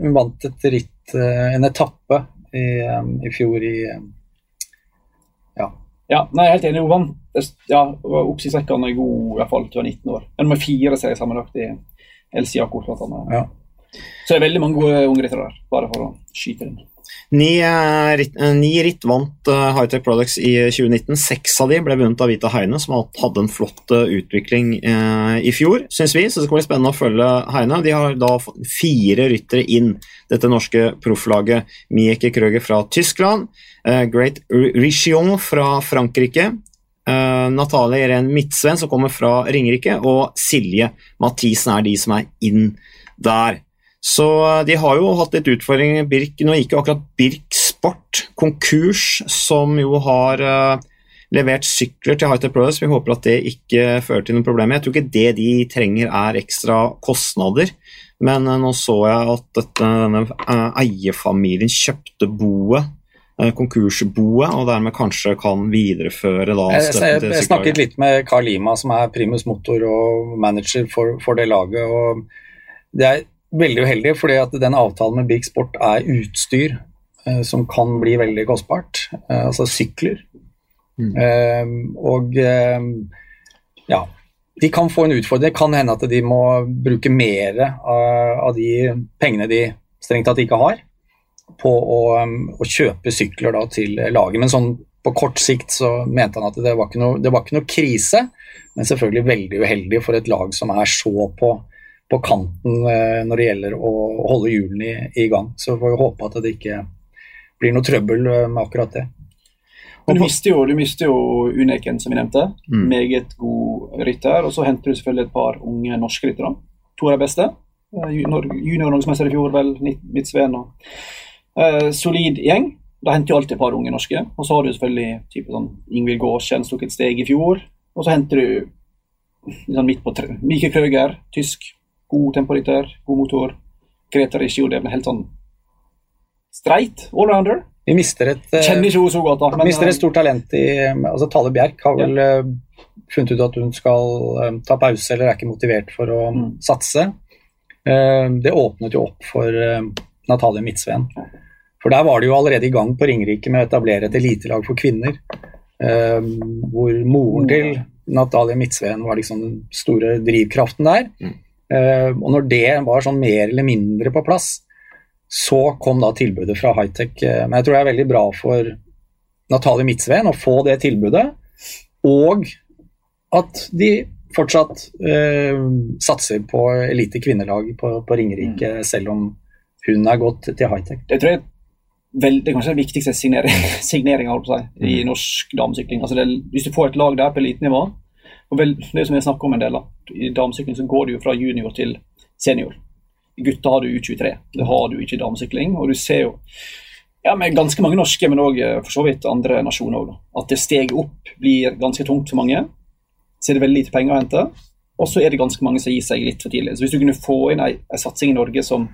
hun vant et ritt, en etappe, i, um, i fjor i um, Ja. Ja, nei, jeg er helt enig. Vant ja, oppsiktsvekkende god, i hvert fall til hun var 19 år. Nummer fire ser jeg sammenlagt i Jakob. Ja. Så det er veldig mange gode unge ryttere der, bare for å skyte inn. Ni, eh, eh, ni ritt vant uh, Hightech Products i 2019. Seks av de ble vunnet av Vita Heine, som hadde en flott utvikling i fjor, syns vi. Så det skal bli spennende å følge Heine. De har da fått fire ryttere inn, dette norske profflaget. Mieke Krøger fra Tyskland, Great Richion fra Frankrike, Natalie Irén Midtsven, som kommer fra Ringerike, og Silje Mathisen er de som er inn der. Så eh, de har jo hatt litt utfordringer. Birk, nå gikk jo akkurat Birk Sport konkurs, som jo har uh, levert sykler til Hightech Products. Vi håper at det ikke fører til noen problemer. Jeg tror ikke det de trenger er ekstra kostnader. Men uh, nå så jeg at dette, denne eierfamilien kjøpte boet konkursboet, og dermed kanskje kan videreføre da til Jeg snakket litt med Carl Lima, som er primus motor og manager for, for det laget. og det er veldig uheldig, fordi at den avtalen med Big Sport er utstyr eh, som kan bli veldig kostbart. Eh, altså sykler. Mm. Eh, og eh, ja De kan få en utfordring. Det kan hende at de må bruke mer av, av de pengene de strengt tatt ikke har, på å, um, å kjøpe sykler da, til laget. Men sånn på kort sikt så mente han at det var ikke noe, det var ikke noe krise, men selvfølgelig veldig uheldig for et lag som er så på på kanten eh, når det gjelder å holde hjulene i, i, gang. Så får vi håpe at det ikke blir noe trøbbel eh, med akkurat det. Men du mister jo, du mister jo Uneken, som vi nevnte. Mm. Meget god rytter. Og så henter du selvfølgelig et par unge norske ryttere. To av de beste. Eh, junior-norgesmester i fjor, vel. Midtsveen og uh, solid gjeng. Da henter du alltid et par unge norske. Og så har du selvfølgelig type sånn Ingvild Gårdskjell tok et steg i fjor. Og så henter du liksom midt på tre. Mike Krøger, tysk God temporitær, god motor. Greta Riccio det men helt sånn streit allrounder. Vi mister et Kjenner ikke henne så godt, da. Men, mister et eh, stort talent i altså Tale Bjerk har vel ja. uh, funnet ut at hun skal uh, ta pause eller er ikke motivert for å mm. satse. Uh, det åpnet jo opp for Natalie Midtsveen. For der var det jo allerede i gang på Ringerike med å etablere et elitelag for kvinner. hvor moren til Natalie Midtsveen var liksom den store drivkraften der. Mm. Uh, og når det var sånn mer eller mindre på plass, så kom da tilbudet fra Hightech. Uh, men jeg tror det er veldig bra for Natalie Midtsveen å få det tilbudet, og at de fortsatt uh, satser på elite kvinnelag på, på Ringerike, mm. selv om hun er gått til Hightech. Det tror jeg vel, det er kanskje den viktigste signeringa signering, i mm. norsk damesykling. Altså hvis du får et lag der på elitenivå, og vel, det som jeg snakker om en del, da. I damesykling så går det jo fra junior til senior. Gutter har du U23, det har du ikke i damesykling. Og du ser jo ja, med ganske mange norske, men òg eh, for så vidt andre nasjoner òg, at det steget opp blir ganske tungt for mange. Så er det veldig lite penger å hente. Og så er det ganske mange som gir seg litt for tidlig. Så hvis du kunne få inn ei, satsing i Norge som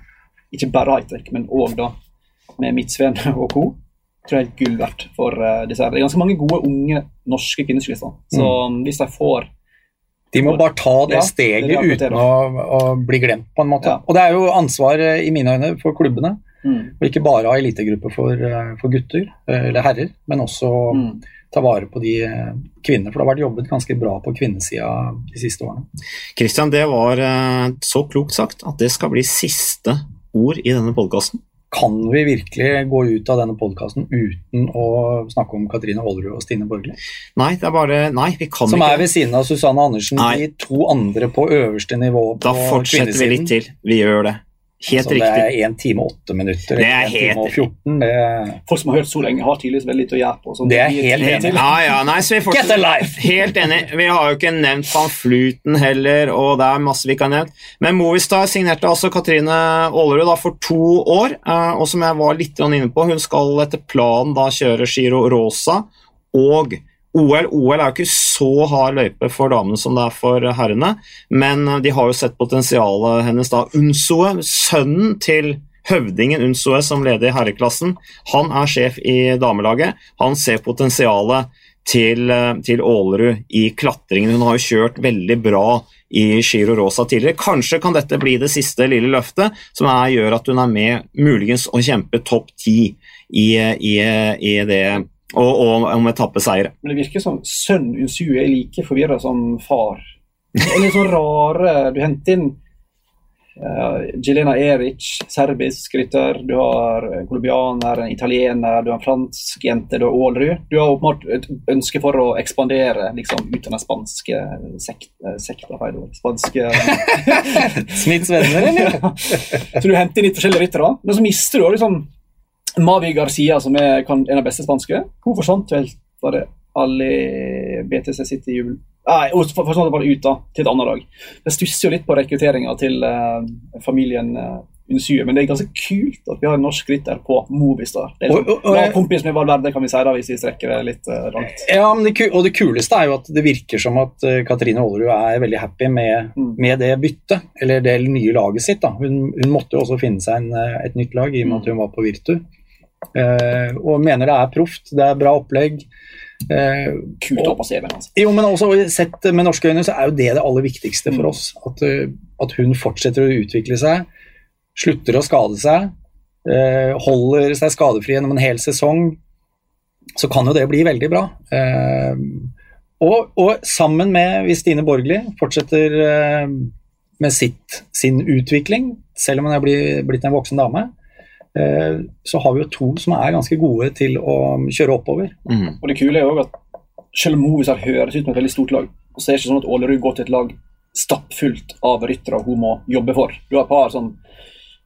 ikke bare high-tech, men òg da med Midtsveen og co., tror jeg er gull verdt for uh, disse her. Det er ganske mange gode, unge norske kvinnesyklister. Så mm. hvis de får de må bare ta det ja, steget det uten å, å, bli glemt, på en måte. Ja. Og det er jo ansvar, eh, i mine øyne, for klubbene. Mm. Og ikke bare ha elitegruppe for, eh, for, gutter, eller herrer, men også mm. ta vare på de kvinnene. For det har vært jobbet ganske bra på kvinnesida de siste årene. Kristian, det var så klokt sagt at det skal bli siste ord i denne podkasten. Kan vi virkelig gå ut av denne podkasten uten å snakke om Katrine Aalerud og Stine Borgli? Nei, det er bare Nei, vi kan Som ikke. er ved siden av Susanne Andersen, nei. de to andre på øverste nivå på kvinnesiden. Da fortsetter vi litt til. Vi gjør det. Helt så riktig. Det er 1 time og 8 minutter. Det er helt... time og 14. Det... Folk som har hørt så lenge, har tydeligvis veldig lite å gjøre på. det er helt enig. Ja, ja, nei, så vi Get a life! Helt enig. Vi har jo ikke nevnt Fanfluten heller, og det er masse vi ikke har nevnt. Men Movistar signerte altså Katrine Aalerud for to år, eh, og som jeg var litt inne på, hun skal etter planen da kjøre Giro Rosa og OL, OL er jo ikke så hard løype for damene som det er for herrene, men de har jo sett potensialet hennes da. Unsoe, sønnen til høvdingen Unsoe som leder i herreklassen, han er sjef i damelaget. Han ser potensialet til, til Ålerud i klatringen. Hun har jo kjørt veldig bra i Giro Rosa tidligere. Kanskje kan dette bli det siste lille løftet som er, gjør at hun er med muligens å kjempe topp ti i, i, i det og, og om etappeseier. Men det virker som sønn Unsu er like forvirra som far. Det er litt sånn rare Du henter inn Uh, Jelena Eric, serbisk rytter. Du har colombianer, en italiener, du har en fransk jente, du har Aalrud. Du har åpenbart et ønske for å ekspandere liksom, ut av den spanske sekt, sekta. Spanske Smiths venner, eller? så du henter inn litt forskjellige ryttere, men så mister du liksom Mavi Garcia, som er en av beste spanske. Hun forsvant vel det Ali BTC City jubel Nei, hun forsvant bare ut da, til et annet lag. Det stusser jo litt på rekrutteringa til uh, familien uh, Unsue, men det er ganske kult at vi har en norsk rytter på Movistar. Det er liksom, og, og, og, kompis med Valverde, kan vi si da, hvis vi strekker det litt uh, langt. Ja, det, og det kuleste er jo at det virker som at uh, Katrine Aalerud er veldig happy med, mm. med, det byttet, eller det nye laget sitt. da. Hun, hun måtte jo også finne seg en, et nytt lag i og med at hun var på Virtu. Uh, og mener det er proft, det er bra opplegg. Uh, Kult å på CV-en. Altså. Jo, men også sett med norske øyne så er jo det det aller viktigste for mm. oss. At, uh, at, hun fortsetter å utvikle seg, slutter å skade seg, holder seg skadefri gjennom en hel sesong. Så kan jo det bli veldig bra. Og, og, sammen med hvis Stine Borgli fortsetter med sitt, sin utvikling, selv om hun er blitt en voksen dame, Eh, så har vi jo to som er ganske gode til å kjøre oppover. Mm. Og det kule er jo at selv om Movistar høres ut som et veldig stort lag, så er det ikke sånn at Ålerud går til et lag stappfullt av ryttere hun må jobbe for. Du har et par sånn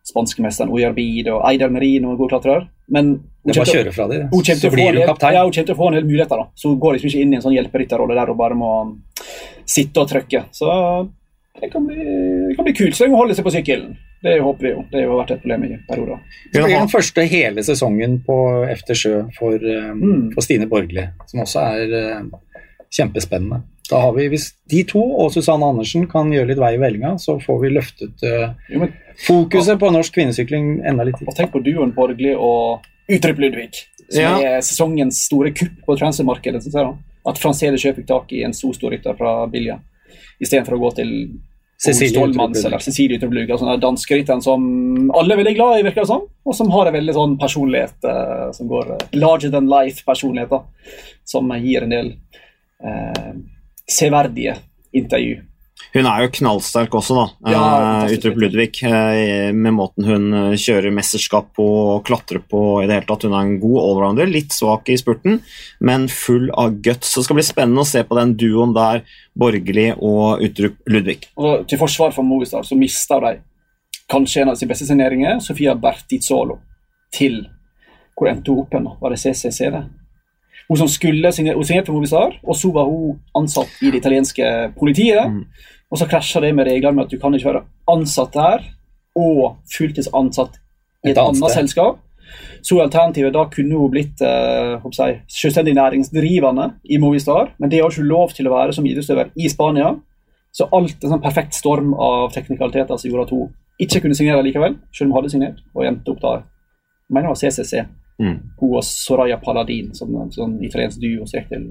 spanskemesteren Oyarbid og Eidar Merino, og gode klatrere. Men hun kommer, til, fra det, hun blir. Ja, kommer til å få en del muligheter. da. Så hun går liksom ikke inn i en sånn hjelperytterrolle der hun bare må sitte og trykke. Så det kan bli, det kan bli kult så lenge hun holder seg på sykkelen. Det håper vi jo. Det har vært et problem i perioder. Det blir den første hele sesongen på Efter Sjø for, um, mm. for Stine Borgli, som også er uh, kjempespennende. Da har vi, Hvis de to og Susanne Andersen kan gjøre litt vei i vellinga, så får vi løftet uh, jo, men, fokuset og, på norsk kvinnesykling enda litt. Og Tenk på duoen Borgli og Utrup Ludvig, som ja. er sesongens store kupp på transfermarkedet. At Francede Sjø fikk tak i en så stor rytter fra Bilja, istedenfor å gå til Cecilie Stolmans eller Cecilie Utrubluga, altså sånne danskrytteren som alle er veldig glad i, virker det som, og som har en veldig sånn personlighet uh, som går uh, larger than life-personligheter. som gir en del uh, severdige intervju hun er jo knallsterk også, da, ja, uh, Utrup Ludvig. Uh, med måten hun uh, kjører mesterskap på og klatrer på i det hele tatt. Hun er en god allrounder, litt svak i spurten, men full av guts. Så det skal bli spennende å se på den duoen der, Borgerli og Utrup Ludvig. Og til forsvar for Movistar så mista de kanskje en av sine beste signeringer, Sofia Bertizzolo, til Hvor endte hun opp hen? Var det CCC, det? Hun som skulle signere, hun signerte for Movistar, og så var hun ansatt i det italienske politiet. Mm. Og så krasjer det med reglene med at du kan ikke være ansatt der og fulltidsansatt i et, et annet sted. selskap. Så alternativet da kunne hun blitt eh, jeg, selvstendig næringsdrivende i Movistar, men det har ikke lov til å være som idrettsutøver i Spania. Så alt en sånn perfekt storm av teknikaliteter som gjorde at hun ikke kunne signere likevel, selv om hun hadde signert, og endte opp da jeg mener det var CCC. Mm. Hun og Soraya Paladin, som en sånn italiensk duo som gikk til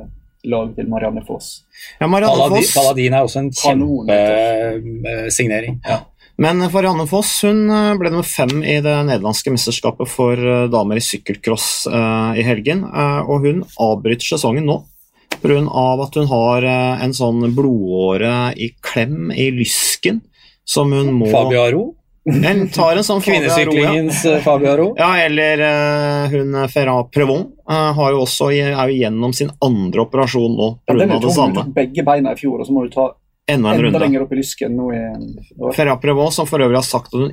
lag til Marianne Foss. Ja, Marianne Paladin, Foss. Paladin er også en kjempesignering. Ja. Men for Janne Foss hun eh, ble nummer fem i det nederlandske mesterskapet for eh, damer i sykkelcross uh, i helgen. Uh, og hun avbryter sesongen nå pga. at hun har uh, en sånn blodåre i klem i lysken som hun må Fabiaro? En tar en sånn Kvinnesyklingens ja. Fabiaro? Ja, eller uh, hun Ferrat Prevon uh, har jo også, er jo gjennom sin andre operasjon nå. Ja, det samme. Du begge beina i fjor, og så må du ta enda, enda lenger opp i lysken nå i Ferrat Prevon, som for øvrig har sagt at hun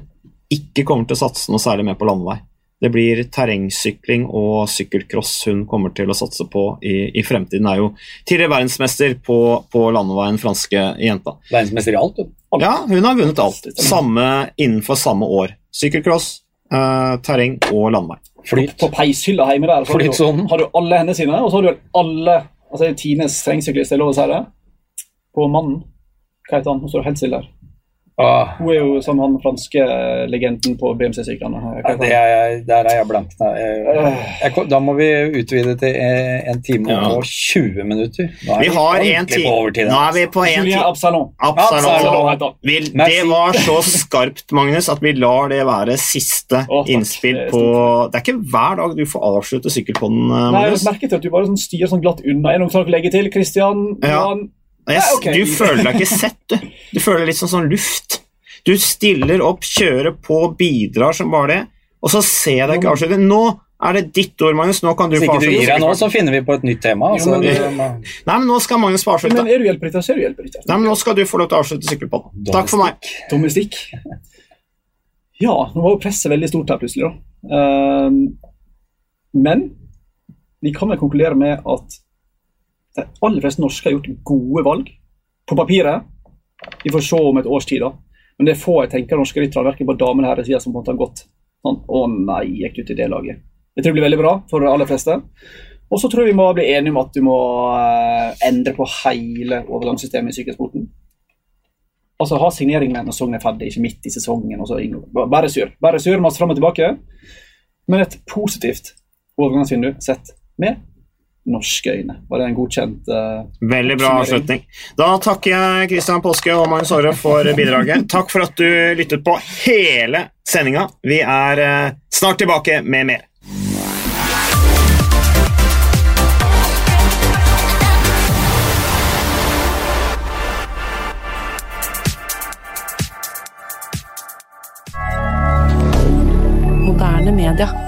ikke kommer til å satse noe særlig mer på landevei. Det blir terrengsykling og sykkelcross hun kommer til å satse på i, i fremtiden. er jo tidligere verdensmester på, på landeveien, franske jenta. Verdensmester i alt, du? Ja, hun har vunnet alt. Samme, innenfor samme år. Sykkelcross, eh, terreng og landevei. Flyt. På peishylla hjemme der du, har du alle hendene sine, og så har du alle altså Tines terrengsyklist, er lov å si det, på mannen. Hva heter han? Nå står det helt stille der. Ah. Hun er jo som han franske legenden på BMC-syklene. Ja, der er jeg blank. Jeg, da må vi utvide til en time ja. og 20 minutter. Vi har en time. Nå er vi på en time. Absalon. Absalon. Absalon. Det var så skarpt, Magnus, at vi lar det være siste oh, innspill på Det er ikke hver dag du får avslutte sykkelpodden, Magnus. Nei, jeg merket at du bare sånn styrer sånn glatt unna. Er det legger til. å ja. til, Christian? Ja. Okay. Du føler deg ikke sett, du. Du føler litt sånn, sånn luft. Du stiller opp, kjører på, bidrar som bare det, og så ser jeg deg ikke avslutte. Nå er det ditt ord, Magnus. Nå kan du Hvis få ikke du gir deg nå, så finner vi på et nytt tema. Altså, Jo, men- Nei, men nå skal Magnus få avslutte. Men er du hjelperytter, så er du hjelperytter. Nei, men Nå skal du få lov til å avslutte sykkelpodden. Takk for meg. Tommestikk. Ja, nå var jo presset veldig stort her plutselig, da. Ehm, men vi kan vel konkludere med at de aller fleste norske har gjort gode valg. På papiret. Vi får se om et års tid, da. Men det er få jeg tenker norske ryttere, verken på damene eller herresida, som på en måte har gått sånn Å nei, gikk du til det laget? Jeg tror det blir veldig bra for de aller fleste. Og så tror jeg vi må bli enige om at du må eh, endre på hele overgangssystemet i sykkelsporten. Altså ha signering med når sesongen er ferdig, ikke midt i sesongen. Bare sur. Bare sur, masse fram og tilbake. Men et positivt overgangsvindu sett med norske øyne. Var det en godkjent uh, Veldig bra avslutning. Da takker jeg Kristian Påske og Magnus Aare for bidraget. Takk for at du lyttet på hele sendinga. Vi er uh, snart tilbake med mer. D'accord.